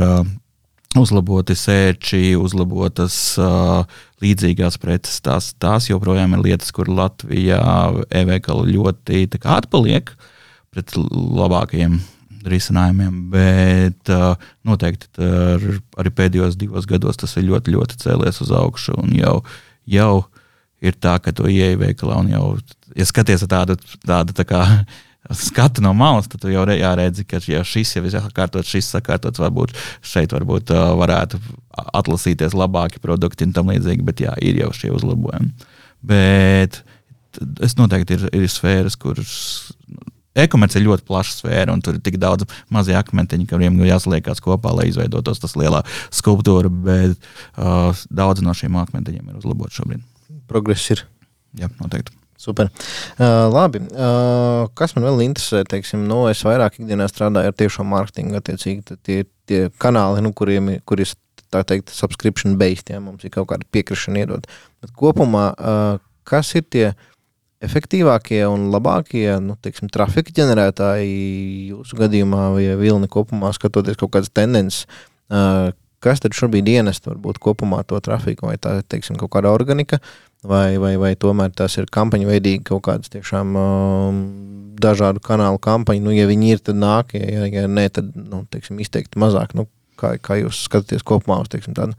uzlaboti sērči, uzlabotas uh, līdzīgās preces. Tās, tās joprojām ir lietas, kur Latvijā e-veikali ļoti atpaliek pret labākajiem risinājumiem, bet uh, noteikti ar, arī pēdējos divos gados tas ir ļoti, ļoti cēlies uz augšu. Jau, jau ir tā, ka tu ieej veikalā un jau, ja skaties tādu, tādu tā kā skatu no malas, tad jau jāredz, ka ja šis jau ir sakārtots, šis sakārtots, varbūt šeit varbūt uh, varētu atlasīties labāki produkti un tam līdzīgi, bet jā, ir jau šie uzlabojumi. Bet es noteikti ir, ir sfēras, kuras E-komerce ir ļoti plaša sfēra, un tur ir tik daudz mazie akmentiņi, kuriem jāsaliekās kopā, lai izveidotos tas lielā skulptūra. Bet uh, daudz no šiem akmentiņiem ir uzlabots šobrīd. Progress ir. Jā, noteikti. Super. Uh, labi. Uh, kas man vēl interesē? Teiksim, nu, es vairāk ikdienā strādāju ar tiešo mārketingu. Attiecīgi, tie, tie kanāli, nu, kuriem kur ir tā teikt, subscription based, ja mums ir kaut kāda piekrišana iedot. Bet kopumā, uh, kas ir tie? efektīvākie un labākie nu, teiksim, trafika ģenerētāji jūsu gadījumā, vai vilni kopumā skatoties kaut kādas tendences. Kas tad šobrīd ienest varbūt kopumā to trafiku, vai tā teiksim, kaut kāda organika, vai, vai, vai tomēr tas ir kampaņu veidīgi kaut kādas tiešām um, dažādu kanālu kampaņu. Nu, ja viņi ir, tad nāk, ja, ja nē, tad nu, teiksim, izteikti mazāk. Nu, kā, kā jūs skatāties kopumā uz teiksim, tādu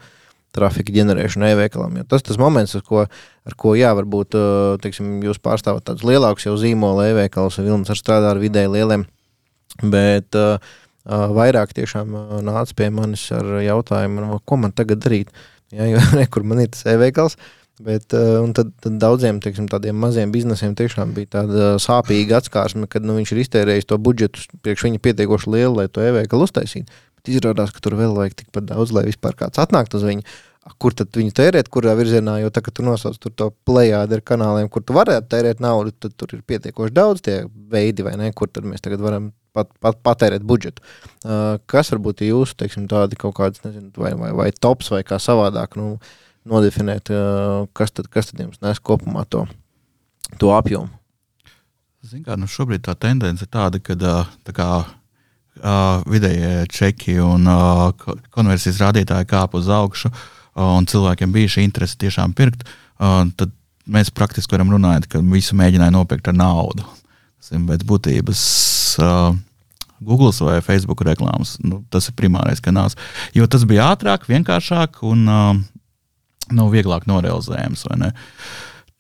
trafika ģenerēšanu e-veikalam. Tas tas moments, ar ko, ar ko jā, varbūt teiksim, jūs pārstāvat tādus lielākus jau zīmola e-veikalus, Vilnis ar strādā ar vidēji lieliem, bet uh, vairāk tiešām nāca pie manis ar jautājumu, nu, ko man tagad darīt. Jā, jo nekur man ir tas e-veikals. Bet, uh, tad, tad daudziem teiksim, tādiem maziem biznesiem tiešām bija tāda sāpīga atskārsme, kad nu, viņš ir iztērējis to budžetu priekš viņa pietiekoši lielu, lai to e-veikalu uztaisītu. Bet izrādās, ka tur vēl vajag tikpat daudz, lai vispār kāds atnāktu uz viņu kur tad viņu tērēt, kurā virzienā, jo ka tu nosauc to plējādi ar kanāliem, kur tu varētu tērēt naudu, tad tur ir pietiekoši daudz tie veidi, vai ne, kur tad mēs tagad varam pat, pat, patērēt budžetu. Uh, kas varbūt ir jūsu, teiksim, tādi kaut kāds, nezinu, vai, vai, vai tops, vai kā savādāk, nu, nodefinēt, uh, kas tad, kas tad jums nes kopumā to, to apjomu? Zin kā, nu šobrīd tā tendence ir tāda, ka tā kā uh, vidējie čeki un uh, konversijas rādītāji kāp uz augšu, uh, un cilvēkiem bija šī interese tiešām pirkt, tad mēs praktiski varam runāt, ka visu mēģināja nopirkt ar naudu. Pēc būtības Google vai Facebook reklāmas, nu, tas ir primārais kanāls. Jo tas bija ātrāk, vienkāršāk un nu, vieglāk norealizējams.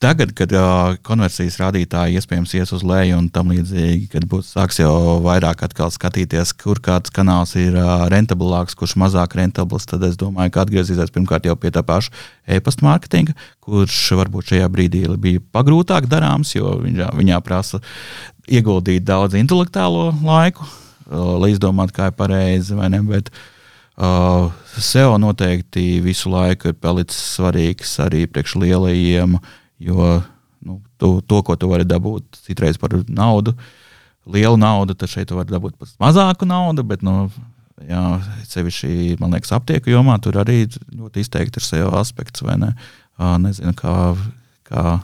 Tagad, kad uh, konversijas rādītāji iespējams ies uz leju un tam līdzīgi, kad būs sāks jau vairāk skatīties, kur kāds kanāls ir uh, rentablāks, kurš mazāk rentabls, tad es domāju, ka atgriezīsies pirmkārt jau pie tā paša e-pasta mārketinga, kurš varbūt šajā brīdī bija pagrūtāk darāms, jo viņā, viņā prasa ieguldīt daudz intelektuālo laiku, uh, lai izdomātu, kā ir pareizi vai ne. Bet, Uh, SEO noteikti visu laiku ir palicis svarīgs arī priekš lielajiem uh, Jo nu, tu, to, ko tu vari dabūt citreiz par naudu, lielu naudu, tad šeit tu vari dabūt pat mazāku naudu. Bet, nu, jā, sevišķi, man liekas, aptieku jomā tur arī ļoti izteikti ir SEO aspekts. Ne? Nezinu, kā, kā,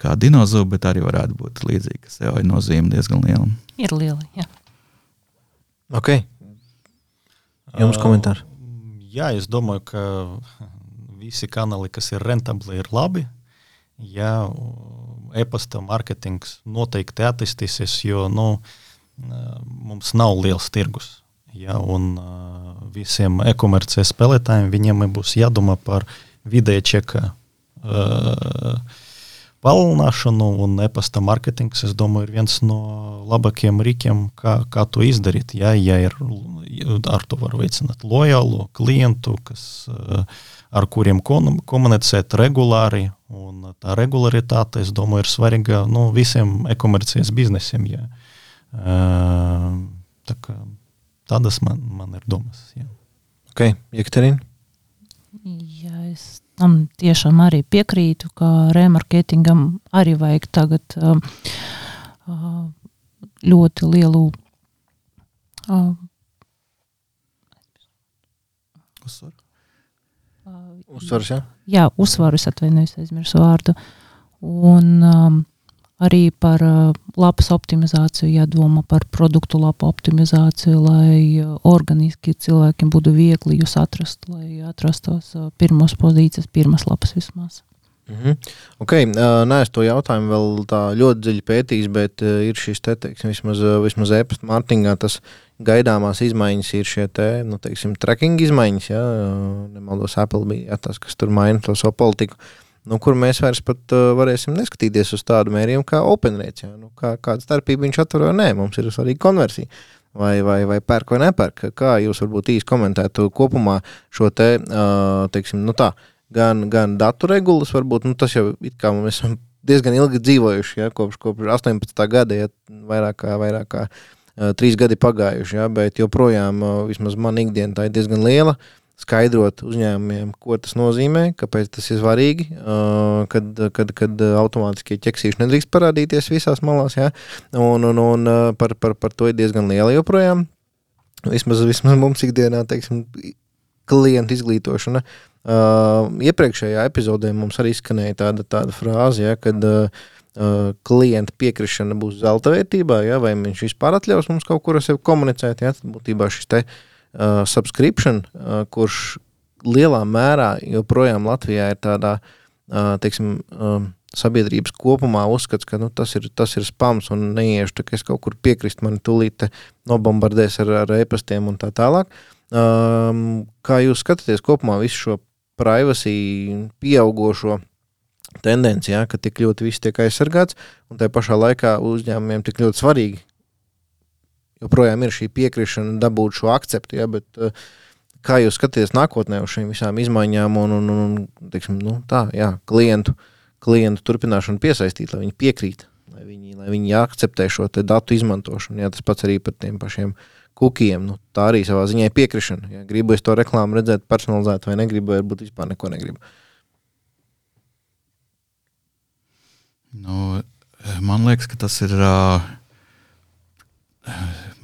kā dinozauru, bet arī varētu būt līdzīgi, ka SEO ir nozīme diezgan liela. Ir liela. Jā. Ok. Jums komentāri? Uh, jā, es domāju, ka visi kanāli, kas ir rentabli, ir labi ja e-pasta mārketings noteikti attīstīsies, jo nu, mums nav liels tirgus. Ja, un visiem e-komercijas spēlētājiem viņiem būs jādomā par vidēja čeka uh, palielināšanu, un e-pasta mārketings, es domāju, ir viens no labākajiem rīkiem, kā, kā to izdarīt. Ja, ja ir, ar to var veicināt lojālu klientu, kas uh, ar kuriem komunicēt regulāri. Tā regularitāte, es domāju, ir svarīga nu, visiem e-komercijas biznesiem. Jā. Tā kā, tādas man, man ir domas. Jā. Ok, Jekaterina? Jā, es tam tiešām arī piekrītu, ka remarketingam arī vajag tagad uh, uh, ļoti lielu uh, Uzsver. Uzsvars, ja? jā, uzsvaru, es atvainojos, aizmirsu vārdu. Un um, arī par uh, lapas optimizāciju jādomā par produktu lapu optimizāciju, lai uh, organiski cilvēkiem būtu viegli jūs atrast, lai atrastos uh, pirmos pozīcijas, pirmas lapas vismaz. Mhm. Okay, nē, es to jautājumu vēl ļoti dziļi pētījis, bet uh, ir šis te, teiksim, vismaz, uh, vismaz e-pasta mārketingā, tas gaidāmās izmaiņas ir šie te, nu, teiksim, tracking izmaiņas, ja, nemaldos Apple bija ja, tas, kas tur maina to savu politiku, nu, kur mēs vairs pat uh, varēsim neskatīties uz tādu mērījumu kā OpenRate, ja, nu, kā, kāda starpība viņš atver vai nē, mums ir svarīga konversija. Vai, vai, vai pērk vai nepērk? Kā jūs varbūt īsti komentētu kopumā šo te, uh, teiksim, nu tā, uh, gan, gan datu regulas, varbūt nu, tas jau ir kā mēs esam diezgan ilgi dzīvojuši, ja, kopš, kopš 18. gada, ja vairāk kā, vairāk kā uh, trīs gadi pagājuši, ja, bet joprojām uh, vismaz man ikdiena tā ir diezgan liela. Skaidrot uzņēmumiem, ko tas nozīmē, kāpēc tas ir svarīgi, uh, kad, kad, kad automātiskie ķeksīši nedrīkst parādīties visās malās. Ja? Un, un, un par, par, par to ir diezgan liela joprojām. Vismaz, vismaz mums ikdienā, teiksim, klientu izglītošana Uh, iepriekšējā epizodē mums arī skanēja tāda, tāda frāze, ja, kad uh, uh, klienta piekrišana būs zelta vērtībā, ja, vai viņš vispār atļaus mums kaut kur ar sevi komunicēt. Ja, tad būtībā šis te uh, subscription, uh, kurš lielā mērā joprojām Latvijā ir tādā, uh, teiksim, uh, sabiedrības kopumā uzskats, ka nu, tas, ir, tas ir spams un neiešu, ka es kaut kur piekrist, man tūlīt nobombardēs ar, ar e-pastiem un tā tālāk. Um, kā jūs skatāties kopumā visu šo privacy pieaugušo tendenci, ja, ka tik ļoti viss tiek aizsargāts, un tajā pašā laikā uzņēmumiem tik ļoti svarīgi. Joprojām ir šī piekrišana, dabūt šo akceptu, ja, bet uh, kā jūs skatāties nākotnē uz šīm visām izmaiņām un, un, un teiksim, nu, tā, jā, klientu, klientu turpināšanu piesaistīt, lai viņi piekrīt, lai viņi, lai viņi akceptē šo datu izmantošanu. Jā, tas pats arī par tiem pašiem uh, kukiem. Nu, tā arī savā ziņā ir piekrišana. Ja gribu es to reklāmu redzēt, personalizēt, vai negribu, varbūt vispār neko negribu. Nu, man liekas, ka tas ir.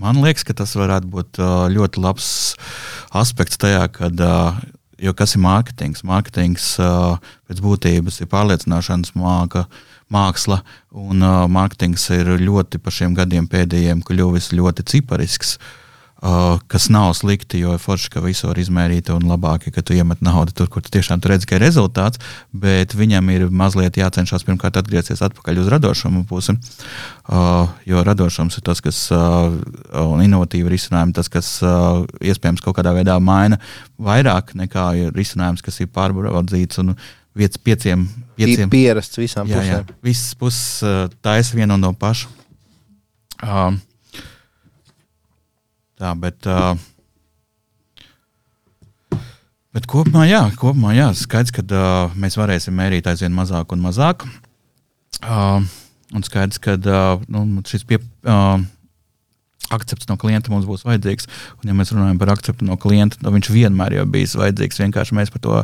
Man liekas, ka tas varētu būt ļoti labs aspekts tajā, kad jo kas ir mārketings? Mārketings pēc būtības ir pārliecināšanas māka, māksla, un mārketings ir ļoti pa šiem gadiem pēdējiem kļuvis ļoti ciparisks. Uh, kas nav slikti, jo ir forši, ka visu var izmērīt un labāk, ja tu iemet naudu tur, kur tu tiešām redzi, ka ir rezultāts, bet viņam ir mazliet jācenšas pirmkārt atgriezties atpakaļ uz radošumu pusi. Uh, jo radošums ir tas, kas uh, un inovatīvi risinājumi, tas, kas uh, iespējams kaut kādā veidā maina vairāk nekā risinājums, kas ir pārbaudīts un vietas pieciem. pieciem pierasts visām jā, pusēm. Jā, visas puses uh, taisa vienu un no pašu. Uh, Tā, bet, uh, bet kopumā, jā, kopumā jā, skaidrs, ka uh, mēs varēsim mērīt aizvien mazāk un mazāk. Uh, un skaidrs, ka uh, nu, šis pie, uh, akcepts no klienta mums būs vajadzīgs. Un, ja mēs runājam par akceptu no klienta, tad viņš vienmēr jau bijis vajadzīgs. Vienkārši mēs par to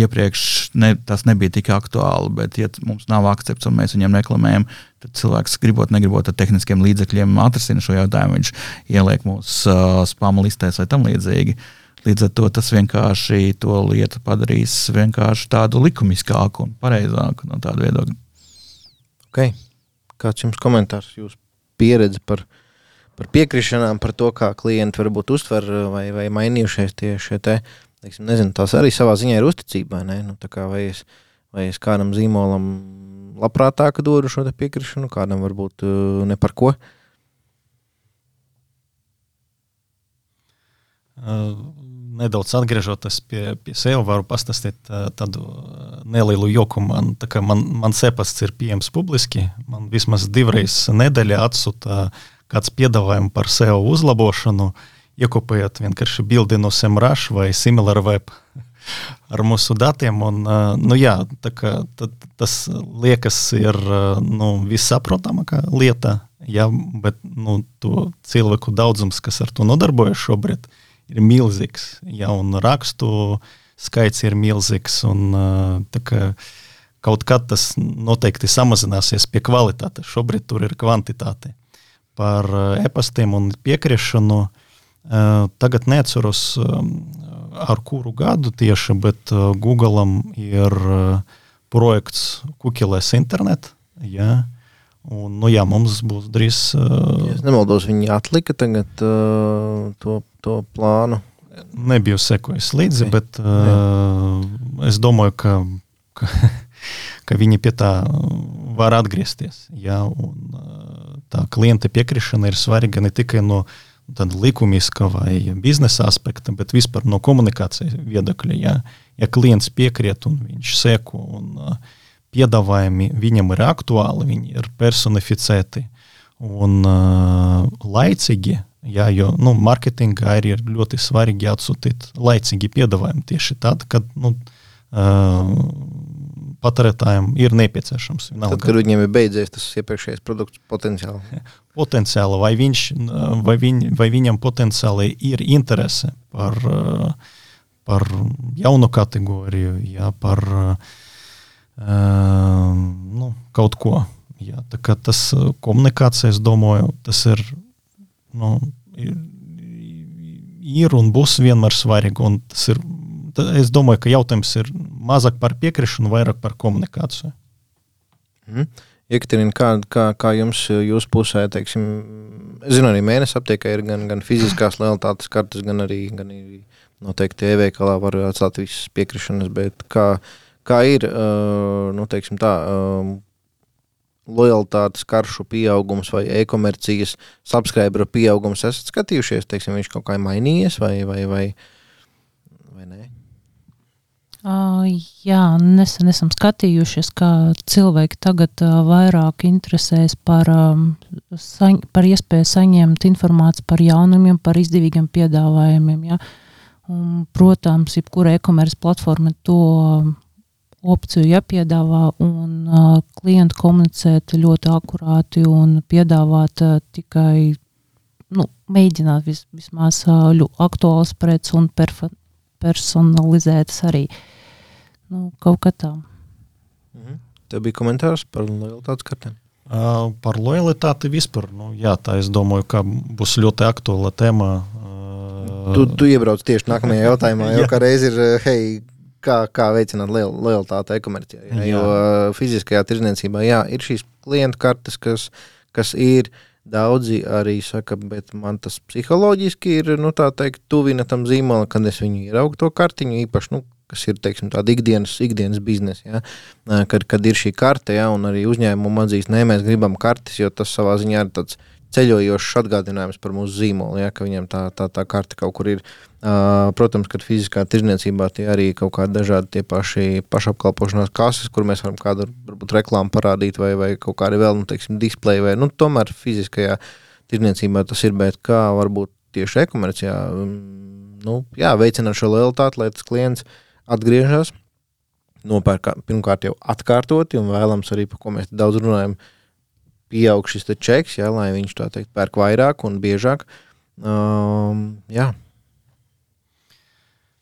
iepriekš ne, tas nebija tik aktuāli. Bet, ja mums nav akcepts un mēs viņam reklamējam, tad cilvēks, gribot, negribot ar tehniskiem līdzekļiem, atrisina šo jautājumu. Viņš ieliek mūsu uh, spāmu listēs vai tam līdzīgi. Līdz ar to tas vienkārši to lietu padarīs tādu likumiskāku un pareizāku no tāda viedokļa. Okay. Kāds jums komentārs, jūsu pieredze par viņa? Par piekrišanām, par to, kā klienti varbūt uztver vai, vai mainījušies tie šie te, teiksim, nezinu, tās arī savā ziņā ir uzticība. Nu, vai, es, vai es kādam zīmolam labprātāk dodu šo piekrišanu, kādam varbūt uh, ne par ko. Uh, nedaudz atgriežoties pie, pie sevis, varu pastāstīt tādu nelielu joku. Man, man, man sepasts ir pieejams publiski. Man vismaz divreiz nedēļā atsūta uh, kāds piedāvājums par SEO uzlabošanu, iekopējot vienkārši bildi no SEMrush vai SimilarWeb ar mūsu datiem. Un, nu, jā, kā, tad, tas liekas, ir nu, vissaprotamākā lieta, jā, bet nu, to cilvēku daudzums, kas ar to nodarbojas šobrīd, ir milzīgs. Jā, un rakstu skaits ir milzīgs. Un, kā, kaut kad tas noteikti samazināsies pie kvalitātes. Šobrīd tur ir kvantitāte. Par e-pastiem un piekrišanu tagad neatceros, ar kuru gadu tieši, bet Google ir projekts Kukilēs internet. Ja, Un, nu, jā, mums būs drīz. Uh, es nemaldos, viņi atlika tagad uh, to, to plānu. Nebiju sekojis līdzi, okay. bet uh, es domāju, ka, ka, ka viņi pie tā var atgriezties. Jā, un, uh, tā klienta piekrišana ir svarīga ne tikai no likumiska vai biznesa aspekta, bet vispār no komunikācijas viedokļa. Jā. Ja klients piekrīt un viņš seko un uh, piedāvājumi viņam ir aktuāli, viņi ir personificēti un uh, laicīgi. Jā, jo nu, mārketingā ir, ir ļoti svarīgi atsūtīt laicīgi piedāvājumi tieši tad, kad nu, uh, patērētājiem ir nepieciešams. Vienalga. Tad, kad viņiem ir beidzies tas iepriekšējais produkts potenciāli. Potenciāli, vai, viņš, vai, viņ, vai viņam potenciāli ir interese par, par jaunu kategoriju, jā, par nu, kaut ko. Jā, tas komunikācija, es domāju, tas ir, nu, ir, ir un būs vienmēr svarīgi. Un tas ir, es domāju, ka jautājums ir mazāk par piekrišanu, vairāk par komunikāciju. Mm. Jekaterina, kā, kā, kā jums, jūs pusē, teiksim, zinu, arī mēnesis aptiekā ir gan, gan fiziskās lojalitātes kartes, gan arī, gan arī noteikti e-veikalā var atstāt visas piekrišanas, bet kā, kā ir nu, tā, lojalitātes karšu pieaugums vai e-komercijas subscriberu pieaugums. Esat skatījušies, teiksim, viņš kaut kā ir mainījies vai, vai, vai, vai? Uh, jā, nesen esam skatījušies, kā cilvēki tagad uh, vairāk interesēs par, um, saņ, par iespēju saņemt informāciju par jaunumiem, par izdevīgiem piedāvājumiem. Ja? Un, protams, jebkura e-komerces platforma to opciju jāpiedāvā un uh, klientu komunicēt ļoti akurāti un piedāvāt uh, tikai, nu, mēģināt vis, vismaz uh, aktuāls preces un perfa, personalizētas arī. Nu, kaut kā tā. Mhm. Tev bija komentārs par lojalitātes kartēm? Uh, par lojalitāti vispār. Nu, jā, tā es domāju, ka būs ļoti aktuāla tēma. Uh, tu, tu iebrauc tieši nākamajā jautājumā, jau kā reiz ir, hei, kā, kā veicināt lojalitāti e-komercijā. Ja? Jo uh, fiziskajā tirdzniecībā jā, ir šīs klientu kartes, kas, kas ir. Daudzi arī saka, bet man tas psiholoģiski ir nu, teikt, tuvina tam zīmolam, kad es viņu ieraugu to kartiņu. Īpaši, nu, kas ir teiksim, tāda ikdienas, ikdienas biznesa, ja? kad, kad ir šī karte, ja? un arī uzņēmuma atzīst, nē, mēs gribam kartes, jo tas savā ziņā ir tāds ceļojošs atgādinājums par mūsu zīmolu, ja, ka viņam tā, tā, tā karte kaut kur ir. Uh, protams, ka fiziskā tirdzniecībā tie arī kaut kādi dažādi tie paši pašapkalpošanās kases, kur mēs varam kādu varbūt reklāmu parādīt, vai, vai kaut kādi vēl, nu, teiksim, displeji, vai, nu, tomēr fiziskajā tirdzniecībā tas ir, bet kā varbūt tieši e-komercijā, nu, jā, veicināt šo lojalitāti, lai tas klients atgriežas, nopērk pirmkārt jau atkārtoti un vēlams arī, par ko mēs daudz runājam, uh, pieaug šis čeks, ja, lai viņš tā teikt pērk vairāk un biežāk. Um, jā.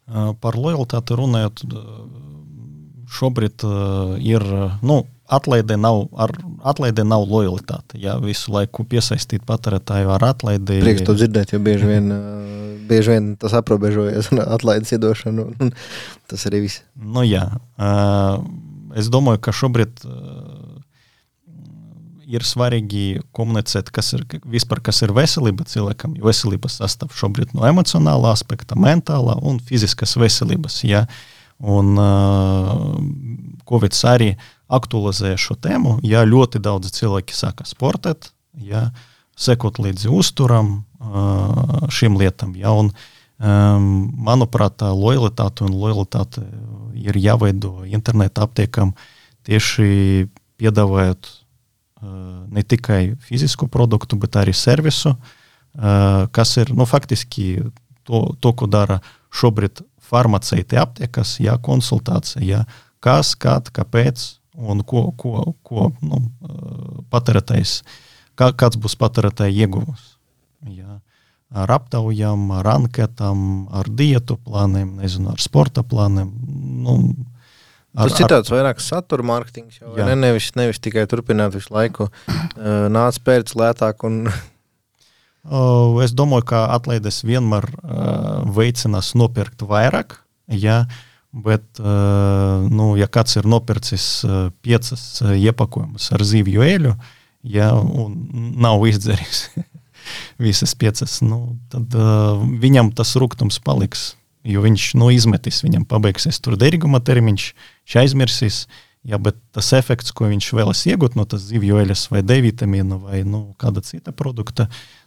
Par lojalitāti runājot, šobrīd uh, ir nu, atlaide nav, ar, atlaide nav lojalitāte. Jā, visu laiku piesaistīt patērētāju ar atlaidi. Prieks to dzirdēt, jo bieži vien, bieži vien tas aprobežojas ar atlaides iedošanu. Tas arī viss. Nu, jā, es domāju, ka šobrīd ir svarīgi komunicēt, kas ir vispār kas ir veselība cilvēkam. Jo veselības sastāv šobrīd no emocionālā aspekta, mentālā un fiziskas veselības. Ja? Un uh, Covid arī aktualizēja šo tēmu. Ja ļoti daudz cilvēki sāka sportēt, ja, sekot līdzi uzturam, uh, šīm lietām. Ja, un, um, manuprāt, tā lojalitāte un lojalitāte ir jāveido interneta aptiekam tieši piedāvājot ne tikai fizisku produktu, bet arī servisu, kas ir nu, faktiski to, to, ko dara šobrīd farmaceiti aptiekas, jā, konsultācija, jā, kas, kad, kāpēc un ko, ko, ko nu, patērētājs, kā, kāds būs patērētāja ieguvums. Jā. ar aptaujām, ar anketām, ar dietu plāniem, nezinu, ar sporta plāniem. Nu, Ar, Tas ir tāds vairāk satura mārketings, jau ne, nevis, nevis tikai turpināt visu laiku, uh, nāc pēc lētāk. Un... uh, es domāju, ka atlaides vienmēr uh, veicinās nopirkt vairāk. Ja, Bet, uh, nu, ja kāds ir nopircis uh, piecas uh, iepakojumus ar zivju eļu, ja, un nav izdzēris visas piecas, nu, tad uh, viņam tas rūkums paliks. Jo viņš nu, izmetīs, viņam pabeigsies tur derīguma termiņš, viņš aizmirsīs. Jā, bet tas efekts, ko viņš vēlas iegūt no tās zivju eļas vai D vitamīna vai nu, kāda cita produkta,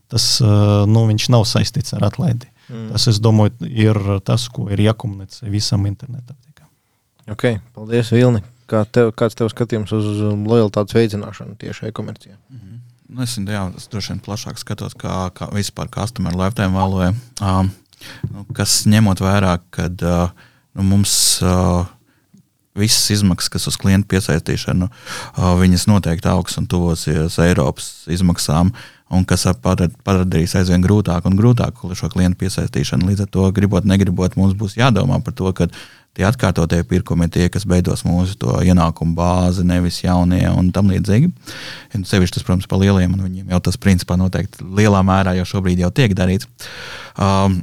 tas uh, nu, nav saistīts ar atlaidi. Mm. Tas, es domāju, ir tas, ko ir jākomunicē visam internetam. Ok, paldies, Vilni. Kā tev, kāds tev skatījums uz lojalitātes veicināšanu tieši e-komercijā? Mm -hmm. Nu, es, jā, es droši vien plašāk skatos, kā, kā vispār customer lifetime value, uh, nu, kas ņemot vērā, ka uh, nu, mums uh, visas izmaksas, kas uz klientu piesaistīšanu, uh, viņas noteikti augs un tuvosies Eiropas izmaksām. Un kas padarīs aizvien grūtāk un grūtāk šo klientu piesaistīšanu. Līdz ar to, gribot, negribot, mums būs jādomā par to, ka tie atkārtotie pirkumi ir tie, kas beidos mūsu ienākumu bāzi, nevis jaunie un tam līdzīgi. Un sevišķi tas, protams, par lieliem, un viņiem jau tas principā noteikti lielā mērā jau šobrīd jau tiek darīts. Um,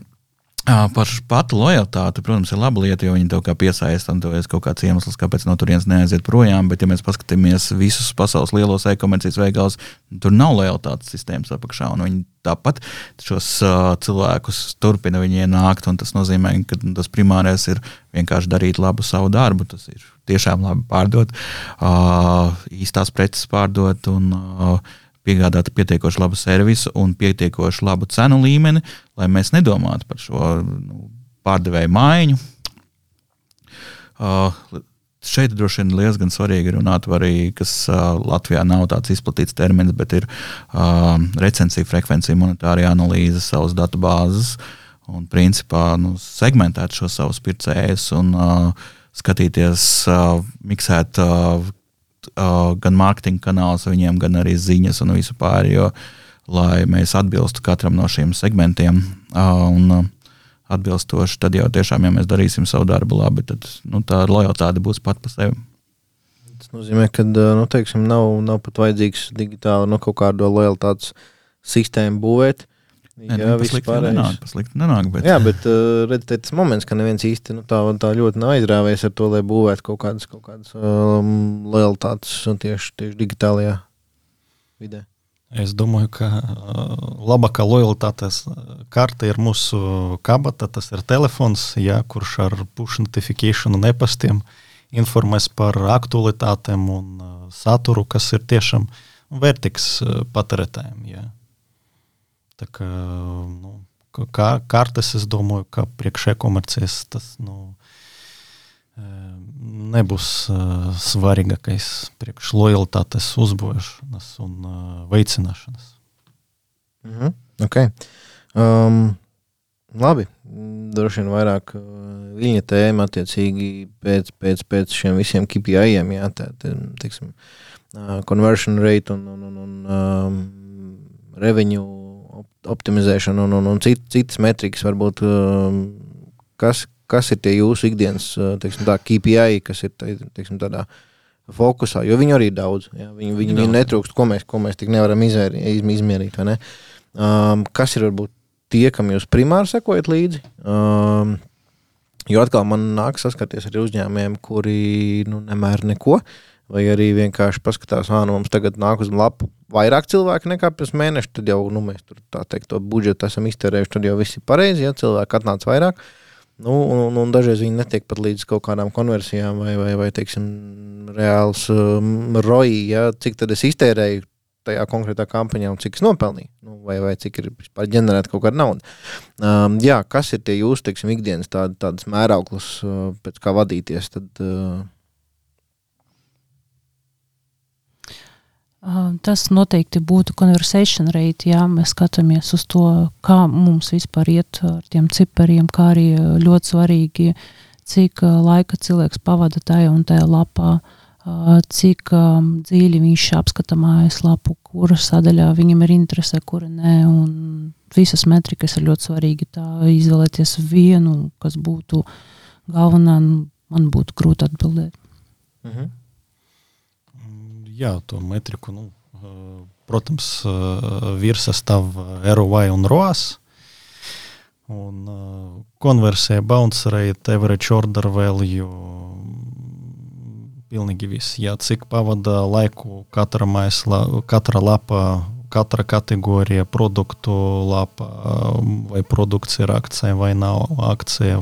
Par patu lojalitāti, protams, ir laba lieta, jo viņi to piesaista un tas ir kaut kāds iemesls, kāpēc no turienes neaiziet projām. Bet, ja mēs paskatāmies visus pasaules lielos e-komercijas veikalus, tur nav lojalitātes sistēmas apakšā. Viņi tāpat šos uh, cilvēkus turpina viņi ienākt. Tas nozīmē, ka tas primārais ir vienkārši darīt labu savu darbu. Tas ir tiešām labi pārdot, uh, īstās preces pārdot. Un, uh, piegādāt pietiekoši labu servisu un pietiekoši labu cenu līmeni, lai mēs nedomātu par šo nu, pārdevēju maiņu. Uh, šeit droši vien diezgan svarīgi runāt arī, kas uh, Latvijā nav tāds izplatīts termins, bet ir uh, recenzija, frekvencija, monetārā analīze, savas datu bāzes un principā nu, segmentēt šo savus pircējus un uh, skatīties, uh, miksēt uh, uh, gan mārketinga kanāls viņiem, gan arī ziņas un visu pārējo, lai mēs atbilstu katram no šiem segmentiem. Uh, un, uh, Atbilstoši, tad jau tiešām, ja mēs darīsim savu darbu labi, tad nu, tā lojalitāte būs pat par sevi. Tas nozīmē, ka nu, teiksim, nav, nav pat vajadzīgs digitāli nu, kaut kāda lojalitātes sistēmu būvēt. Uh, Nē, jā, nu, viss pārējais. Nenāk, paslikti nenāk, bet... Jā, bet uh, redziet, tas moments, ka neviens īsti nu, tā, tā ļoti nav aizrāvies ar to, lai būvētu kaut kādas, kaut kādas um, lojalitātes tieši, tieši digitālajā vidē. Es domāju, ka uh, labākā lojalitātes karte ir mūsu kabata, tas ir telefons, jā, kurš ar push notification un e-pastiem informēs par aktualitātēm un saturu, kas ir tiešām vērtīgs patērētājiem. Jā. Tā kā, nu, kā kartes, es domāju, ka priekšē komercijas tas nu, nebūs uh, svarīgākais priekš lojalitātes uzbūvēšanas un uh, veicināšanas. Mm -hmm. okay. um, labi, droši vien vairāk viņa tēma attiecīgi pēc, pēc, pēc šiem visiem KPI-iem, jā, tā, tā, teiksim, uh, conversion rate un, un, un, un um, revenue optimizēšana un, un, un cit, citas metrikas, varbūt, um, kas, kas ir tie jūsu ikdienas uh, teiksim, tā, KPI, kas ir teiksim, tādā fokusā, jo viņi arī ir daudz. Jā, viņi, viņi, viņi netrūkst, ko mēs, ko mēs tik nevaram izmērīt. izmērīt ne? um, kas ir varbūt tie, kam jūs primāri sekojat līdzi? Um, jo atkal man nāk saskarties ar uzņēmējiem, kuri nu, nemēr neko. Vai arī vienkārši paskatās, ah, nu, mums tagad nāk uz lapu vairāk cilvēku nekā pirms mēneša, tad jau nu, mēs tur tā teikt, to budžetu esam iztērējuši. Tad jau viss ir pareizi, ja cilvēki atnāca vairāk. Nu, un, un dažreiz viņi netiek pat līdz kaut kādām konversijām vai, vai, vai teiksim, reāls um, roji, ja, cik tad es iztērēju tajā konkrētā kampaņā un cik es nopelnīju, nu, vai, vai cik ir vispār ģenerēta kaut kāda nauda. Um, jā, kas ir tie jūsu teiksim, ikdienas tād, tādas mērauklas, uh, pēc kā vadīties? Tad, uh, Tas noteikti būtu conversation rate, ja mēs skatāmies uz to, kā mums vispār iet ar tiem cipariem, kā arī ļoti svarīgi, cik laika cilvēks pavada tajā un tajā lapā, cik dziļi viņš apskata mājaslapu, kura sadaļā viņam ir interese, kura nē, un visas metrikas ir ļoti svarīgi. Tā izvēlēties vienu, kas būtu galvenā, nu, man būtu grūti atbildēt. Mhm. Jā, to metriku, nu, protams, virsā stāv ROI un ROAS. Un konversija, bounce rate, average order value, pilnīgi viss. Jā, cik pavada laiku katra maisla, katra lapa, katra kategorija, produktu lapa, vai produkts ir akcija vai nav akcija.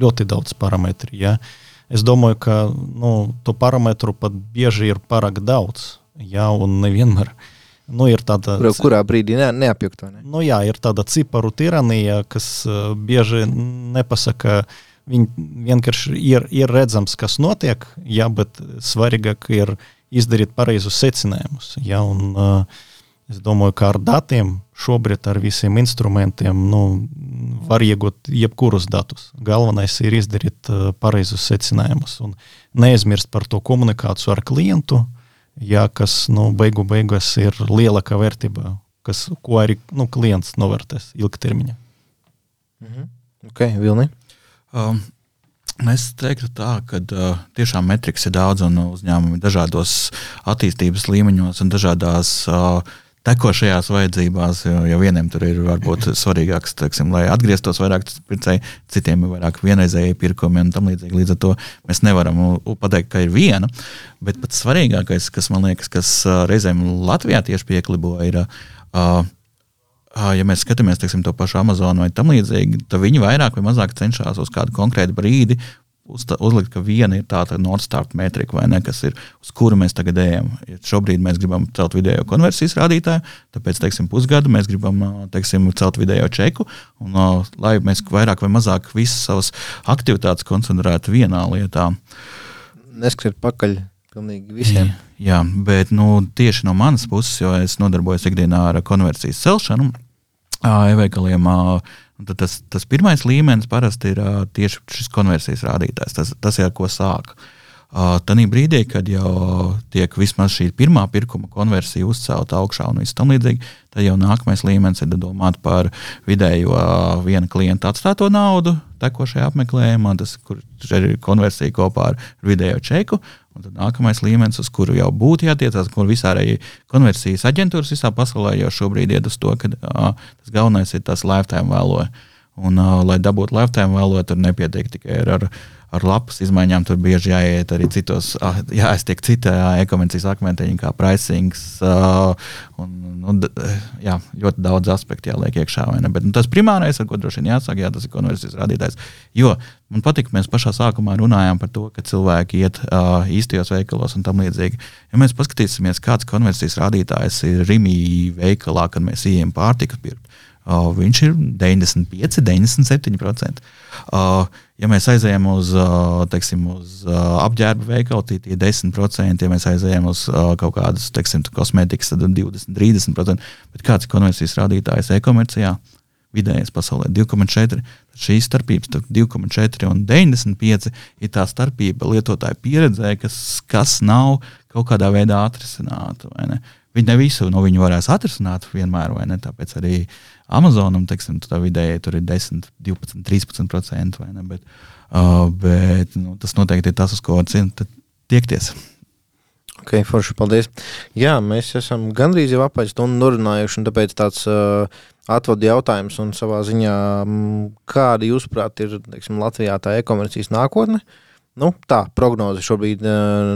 Ļoti daudz parametru. Ja. Es domāju, ka nu, to parametru pat bieži ir pārāk daudz. Ja, un nevienmēr. Nu, ir tāda, Kurā, kurā brīdī ne, neapjukt? Ne? Nu, jā, ir tāda ciparu tiranija, kas uh, bieži nepasaka, viņi vienkārši ir, ir redzams, kas notiek, jā, bet svarīgāk ir izdarīt pareizus secinājumus. Jā, un, uh, es domāju, ka ar datiem šobrīd ar visiem instrumentiem nu, var iegūt jebkurus datus. Galvenais ir izdarīt uh, pareizus secinājumus un neaizmirst par to komunikāciju ar klientu. Ja, kas nu, beigu beigās ir lielākā vērtība, kas, ko arī nu, klients novērtēs ilgtermiņā. Mhm. Ok, Vilni. Um, Es teiktu, tā, ka uh, tiešām metrikas ir daudz un uzņēmumi dažādos attīstības līmeņos un dažādās uh, tekošajās vajadzībās, jo, jo vieniem tur ir varbūt svarīgāks, teiksim, lai atgrieztos vairāk pircēji, citiem ir vairāk vienreizēji pirkumi un tam līdzīgi. Līdz ar to mēs nevaram pateikt, ka ir viena. Bet pats svarīgākais, kas man liekas, kas reizēm Latvijā tieši pieklibo, ir. Uh, ja mēs skatāmies teiksim, to pašu Amazonu vai tam līdzīgi, tad viņi vairāk vai mazāk cenšas uz kādu konkrētu brīdi uzlikt, ka viena ir tāda Nordstar metrika, vai ne, kas ir uz kuru mēs tagad ejam. Ja šobrīd mēs gribam celt video konversijas rādītāju, tāpēc, teiksim, pusgadu mēs gribam teiksim, celt video čeku, un lai mēs vairāk vai mazāk visas savas aktivitātes koncentrētu vienā lietā. Neskriet pakaļ pilnīgi visiem. Jā, bet nu, tieši no manas puses, jo es nodarbojos ikdienā ar konversijas celšanu, e-veikaliem. Tas, tas pirmais līmenis parasti ir uh, tieši šis konversijas rādītājs. Tas, tas ir ar ko sāk. Uh, Tanī brīdī, kad jau tiek vismaz šī pirmā pirkuma konversija uzcelta augšā un viss tam līdzīgi, tad jau nākamais līmenis ir domāt par vidējo uh, viena klienta atstāto naudu tekošajā apmeklējumā, tas ir konversija kopā ar vidējo čeku. Un tad nākamais līmenis, uz kuru jau būtu jātiecās, kur visā arī konversijas aģentūras visā pasaulē jau šobrīd iet uz to, ka uh, tas galvenais ir tas lifetime vēlo. Un, uh, lai dabūtu lifetime vēlo, tur nepietiek tikai ar, ar ar lapas izmaiņām tur bieži jāiet arī citos, jāiztiek citā e-komercijas akmentiņā, kā pricings. Un, nu, jā, ļoti daudz aspektu jāliek iekšā. Bet nu, tas primārais, ar ko droši vien jāsāk, jā, tas ir konversijas rādītājs. Jo man patīk, ka mēs pašā sākumā runājām par to, ka cilvēki iet uh, īstajos veikalos un tam līdzīgi. Ja mēs paskatīsimies, kāds konversijas rādītājs ir Rīgā veikalā, kad mēs ejam pārtiku pirkt, uh, viņš ir 95, 97%. Uh, ja mēs aizējām uz, teiksim, uz apģērba veikalu, tie ir 10%, ja mēs aizējām uz kaut kādas teiksim, kosmētikas, tad 20, 30%. Bet kāds ir konversijas rādītājs e-komercijā? Vidējais pasaulē 2,4. Šī starpība 2,4 un 95 ir tā starpība lietotāja pieredzē, kas, kas nav kaut kādā veidā atrisināta. Viņi ne visu no viņu varēs atrisināt vienmēr, vai ne? Tāpēc arī Amazonam, teiksim, tā vidēji tur ir 10, 12, 13%. Ne, bet uh, bet nu, tas noteikti ir tas, uz ko tiekties. Ok, forši, paldies. Jā, mēs esam gandrīz jau apaļ stundu norunājuši, un tāpēc tāds uh, atvadu jautājums un savā ziņā, kāda jūsuprāt ir teiksim, Latvijā tā e-komercijas nākotne? Uh, nu, tā prognoze šobrīd uh,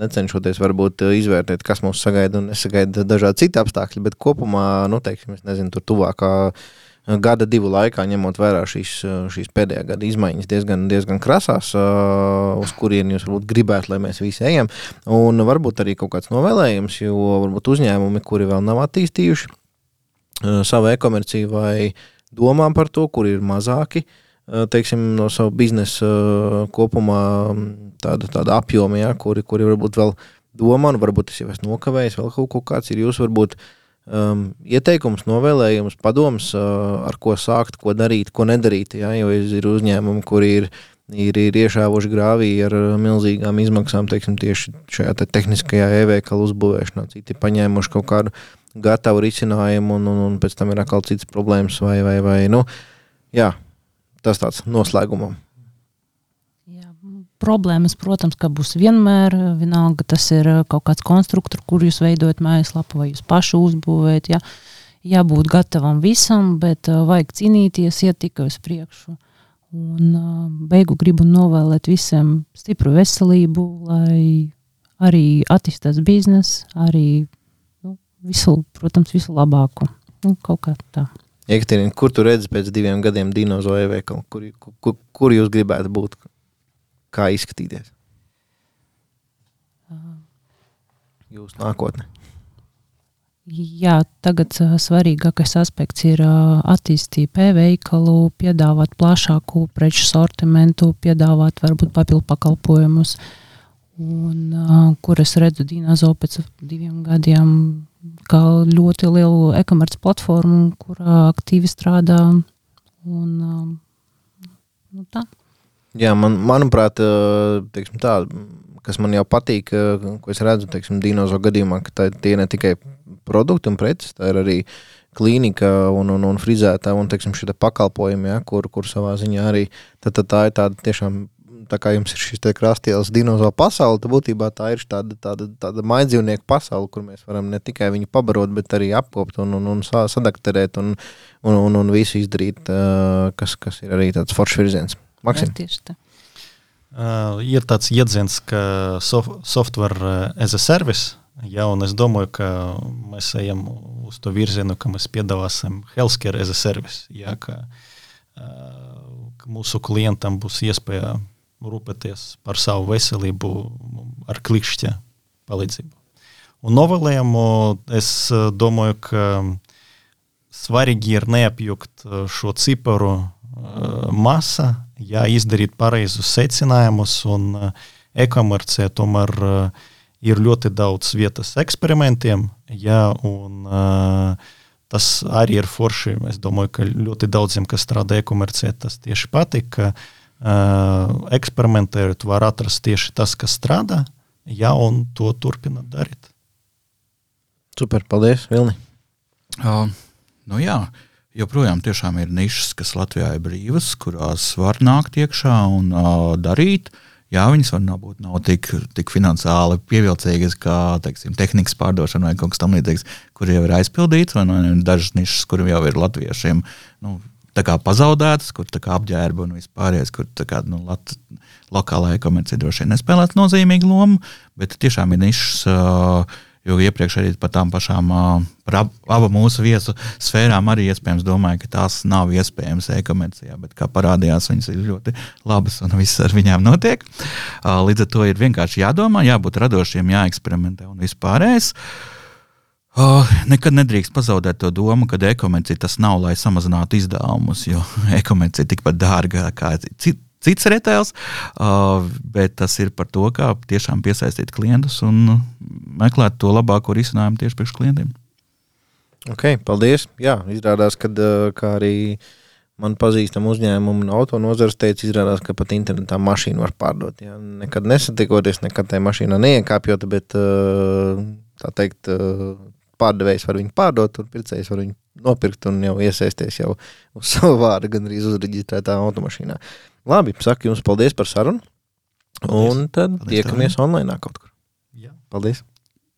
necenšoties varbūt uh, izvērtēt, kas mūs sagaida un nesagaida dažādi citi apstākļi, bet kopumā, nu, teiksim, es nezinu, tur tuvākā uh, gada divu laikā, ņemot vērā šīs, šīs pēdējā gada izmaiņas, diezgan, diezgan krasās, uz kurien jūs varbūt gribētu, lai mēs visi ejam. Un varbūt arī kaut kāds novēlējums, jo varbūt uzņēmumi, kuri vēl nav attīstījuši savu e-komerciju vai domā par to, kur ir mazāki, uh, Eh, teiksim, no savu biznesa eh, kopumā tāda, tāda apjoma, ja, kuri, kuri varbūt vēl domā, un varbūt es jau esmu nokavējis, vēl kaut, kāds ir jūs varbūt um, ieteikums, novēlējums, padoms, uh, ar ko sākt, ko darīt, ko nedarīt. Ja, jo ir uzņēmumi, kuri ir, ir, ir iešāvuši grāvī ar milzīgām izmaksām, teiksim, tieši šajā te tehniskajā e-veikala uzbūvēšanā. Citi paņēmuši kaut kādu gatavu risinājumu, un, un, un pēc tam ir atkal citas problēmas. Vai, vai, vai, nu, jā, tas tāds noslēgumam. Jā, problēmas, protams, ka būs vienmēr. Vienalga, tas ir kaut kāds konstruktors, kur jūs veidojat mājaslapu vai jūs paši uzbūvējat. Jā. Jābūt gatavam visam, bet uh, vajag cīnīties, iet tikai uz priekšu. Un uh, beigu gribu novēlēt visiem stipru veselību, lai arī attīstās biznesa, arī nu, visu, protams, visu labāko. Nu, kaut kā tā. Jekaterina, kur tu redzi pēc diviem gadiem dinozauru veikalu? Kur, kur, kur jūs gribētu būt? Kā izskatīties? Jūsu nākotnē. Jā, tagad uh, svarīgākais aspekts ir uh, attīstīt e-veikalu, piedāvāt plašāku preču sortimentu, piedāvāt varbūt papildu pakalpojumus. Un, uh, kur es redzu Dīnāzo pēc diviem gadiem, kā ļoti lielu e-komerces platformu, kurā aktīvi strādā. Un, uh, nu tā. Jā, man, manuprāt, teiksim, tā, kas man jau patīk, ko es redzu Dīnozo gadījumā, ka tā, tie ne tikai produkti un preces, tā ir arī klīnika un, un, un frizētā un teiksim, šie pakalpojumi, ja, kur, kur savā ziņā arī tad, tad tā ir tāda tiešām. Tā kā jums ir šis krastielas dinozauru pasaule, tad būtībā tā ir tāda, tāda, tāda maidzīvnieku pasaule, kur mēs varam ne tikai viņu pabarot, bet arī apkopot un, un, un sadakterēt un, un, un, un visu izdarīt, kas, kas ir arī tāds foršs virziens. Maksim. Tā. Uh, ir tāds jēdziens, ka sof software as a service Jā, un es domāju, ka mēs ejam uz to virzienu, ka mēs piedāvāsim healthcare as a service. Jā, ka, ka mūsu klientam būs iespēja rūpēties par savu veselību ar klikšķa palīdzību. Un novēlējumu es domāju, ka svarīgi ir neapjukt šo ciparu masa, jā, izdarīt pareizus secinājumus un e-komercija tomēr ir ļoti daudz vietas eksperimentiem, jā, un uh, tas arī ir forši. Es domāju, ka ļoti daudziem, kas strādā e-komercijā, tas tieši patīk, ka uh, eksperimentējot var atrast tieši tas, kas strādā, jā, un to turpināt darīt. Super, paldies, Vilni. Uh, nu jā, joprojām tiešām ir nišas, kas Latvijā ir brīvas, kurās var nākt iekšā un uh, darīt. Jā, viņas var būt nav tik, tik finansiāli pievilcīgas kā teiksim, tehnikas pārdošana vai kaut kas tamlīdzīgs, kur jau ir aizpildīts, vai nu, dažas nišas, kur jau ir latviešiem nu, pazaudētas, kur apģērba un vispārējais, kur kā, nu, lat, lokālajai komercijai droši vien nespēlēt nozīmīgu lomu, bet tiešām ir nišas. Uh, Jo iepriekš arī par tām pašām, par ab, abu mūsu viesu sfērām arī iespējams domāju, ka tās nav iespējamas e-komercijā, bet kā parādījās, viņas ir ļoti labas un viss ar viņām notiek. Līdz ar to ir vienkārši jādomā, jābūt radošiem, jāeksperimentē un vispārējais. Uh, nekad nedrīkst pazaudēt to domu, ka e-komercija tas nav, lai samazinātu izdevumus, jo e-komercija ir tikpat dārga kā citi cits retails, uh, bet tas ir par to, kā tiešām piesaistīt klientus un meklēt to labāko risinājumu tieši priekš klientiem. Ok, paldies. Jā, izrādās, ka arī man pazīstama uzņēmuma un auto nozares teica, izrādās, ka pat internetā mašīnu var pārdot. Jā. Nekad nesatikoties, nekad tajā mašīnā neiekāpjot, bet tā teikt, pārdevējs var viņu pārdot, un pircējs var viņu nopirkt un jau iesaisties jau uz savu vārdu, gan arī uzreģistrētā automašīnā. Labi, saku jums paldies par sarunu. Un tad paldies tiekamies tev. online kaut kur. Jā. Paldies!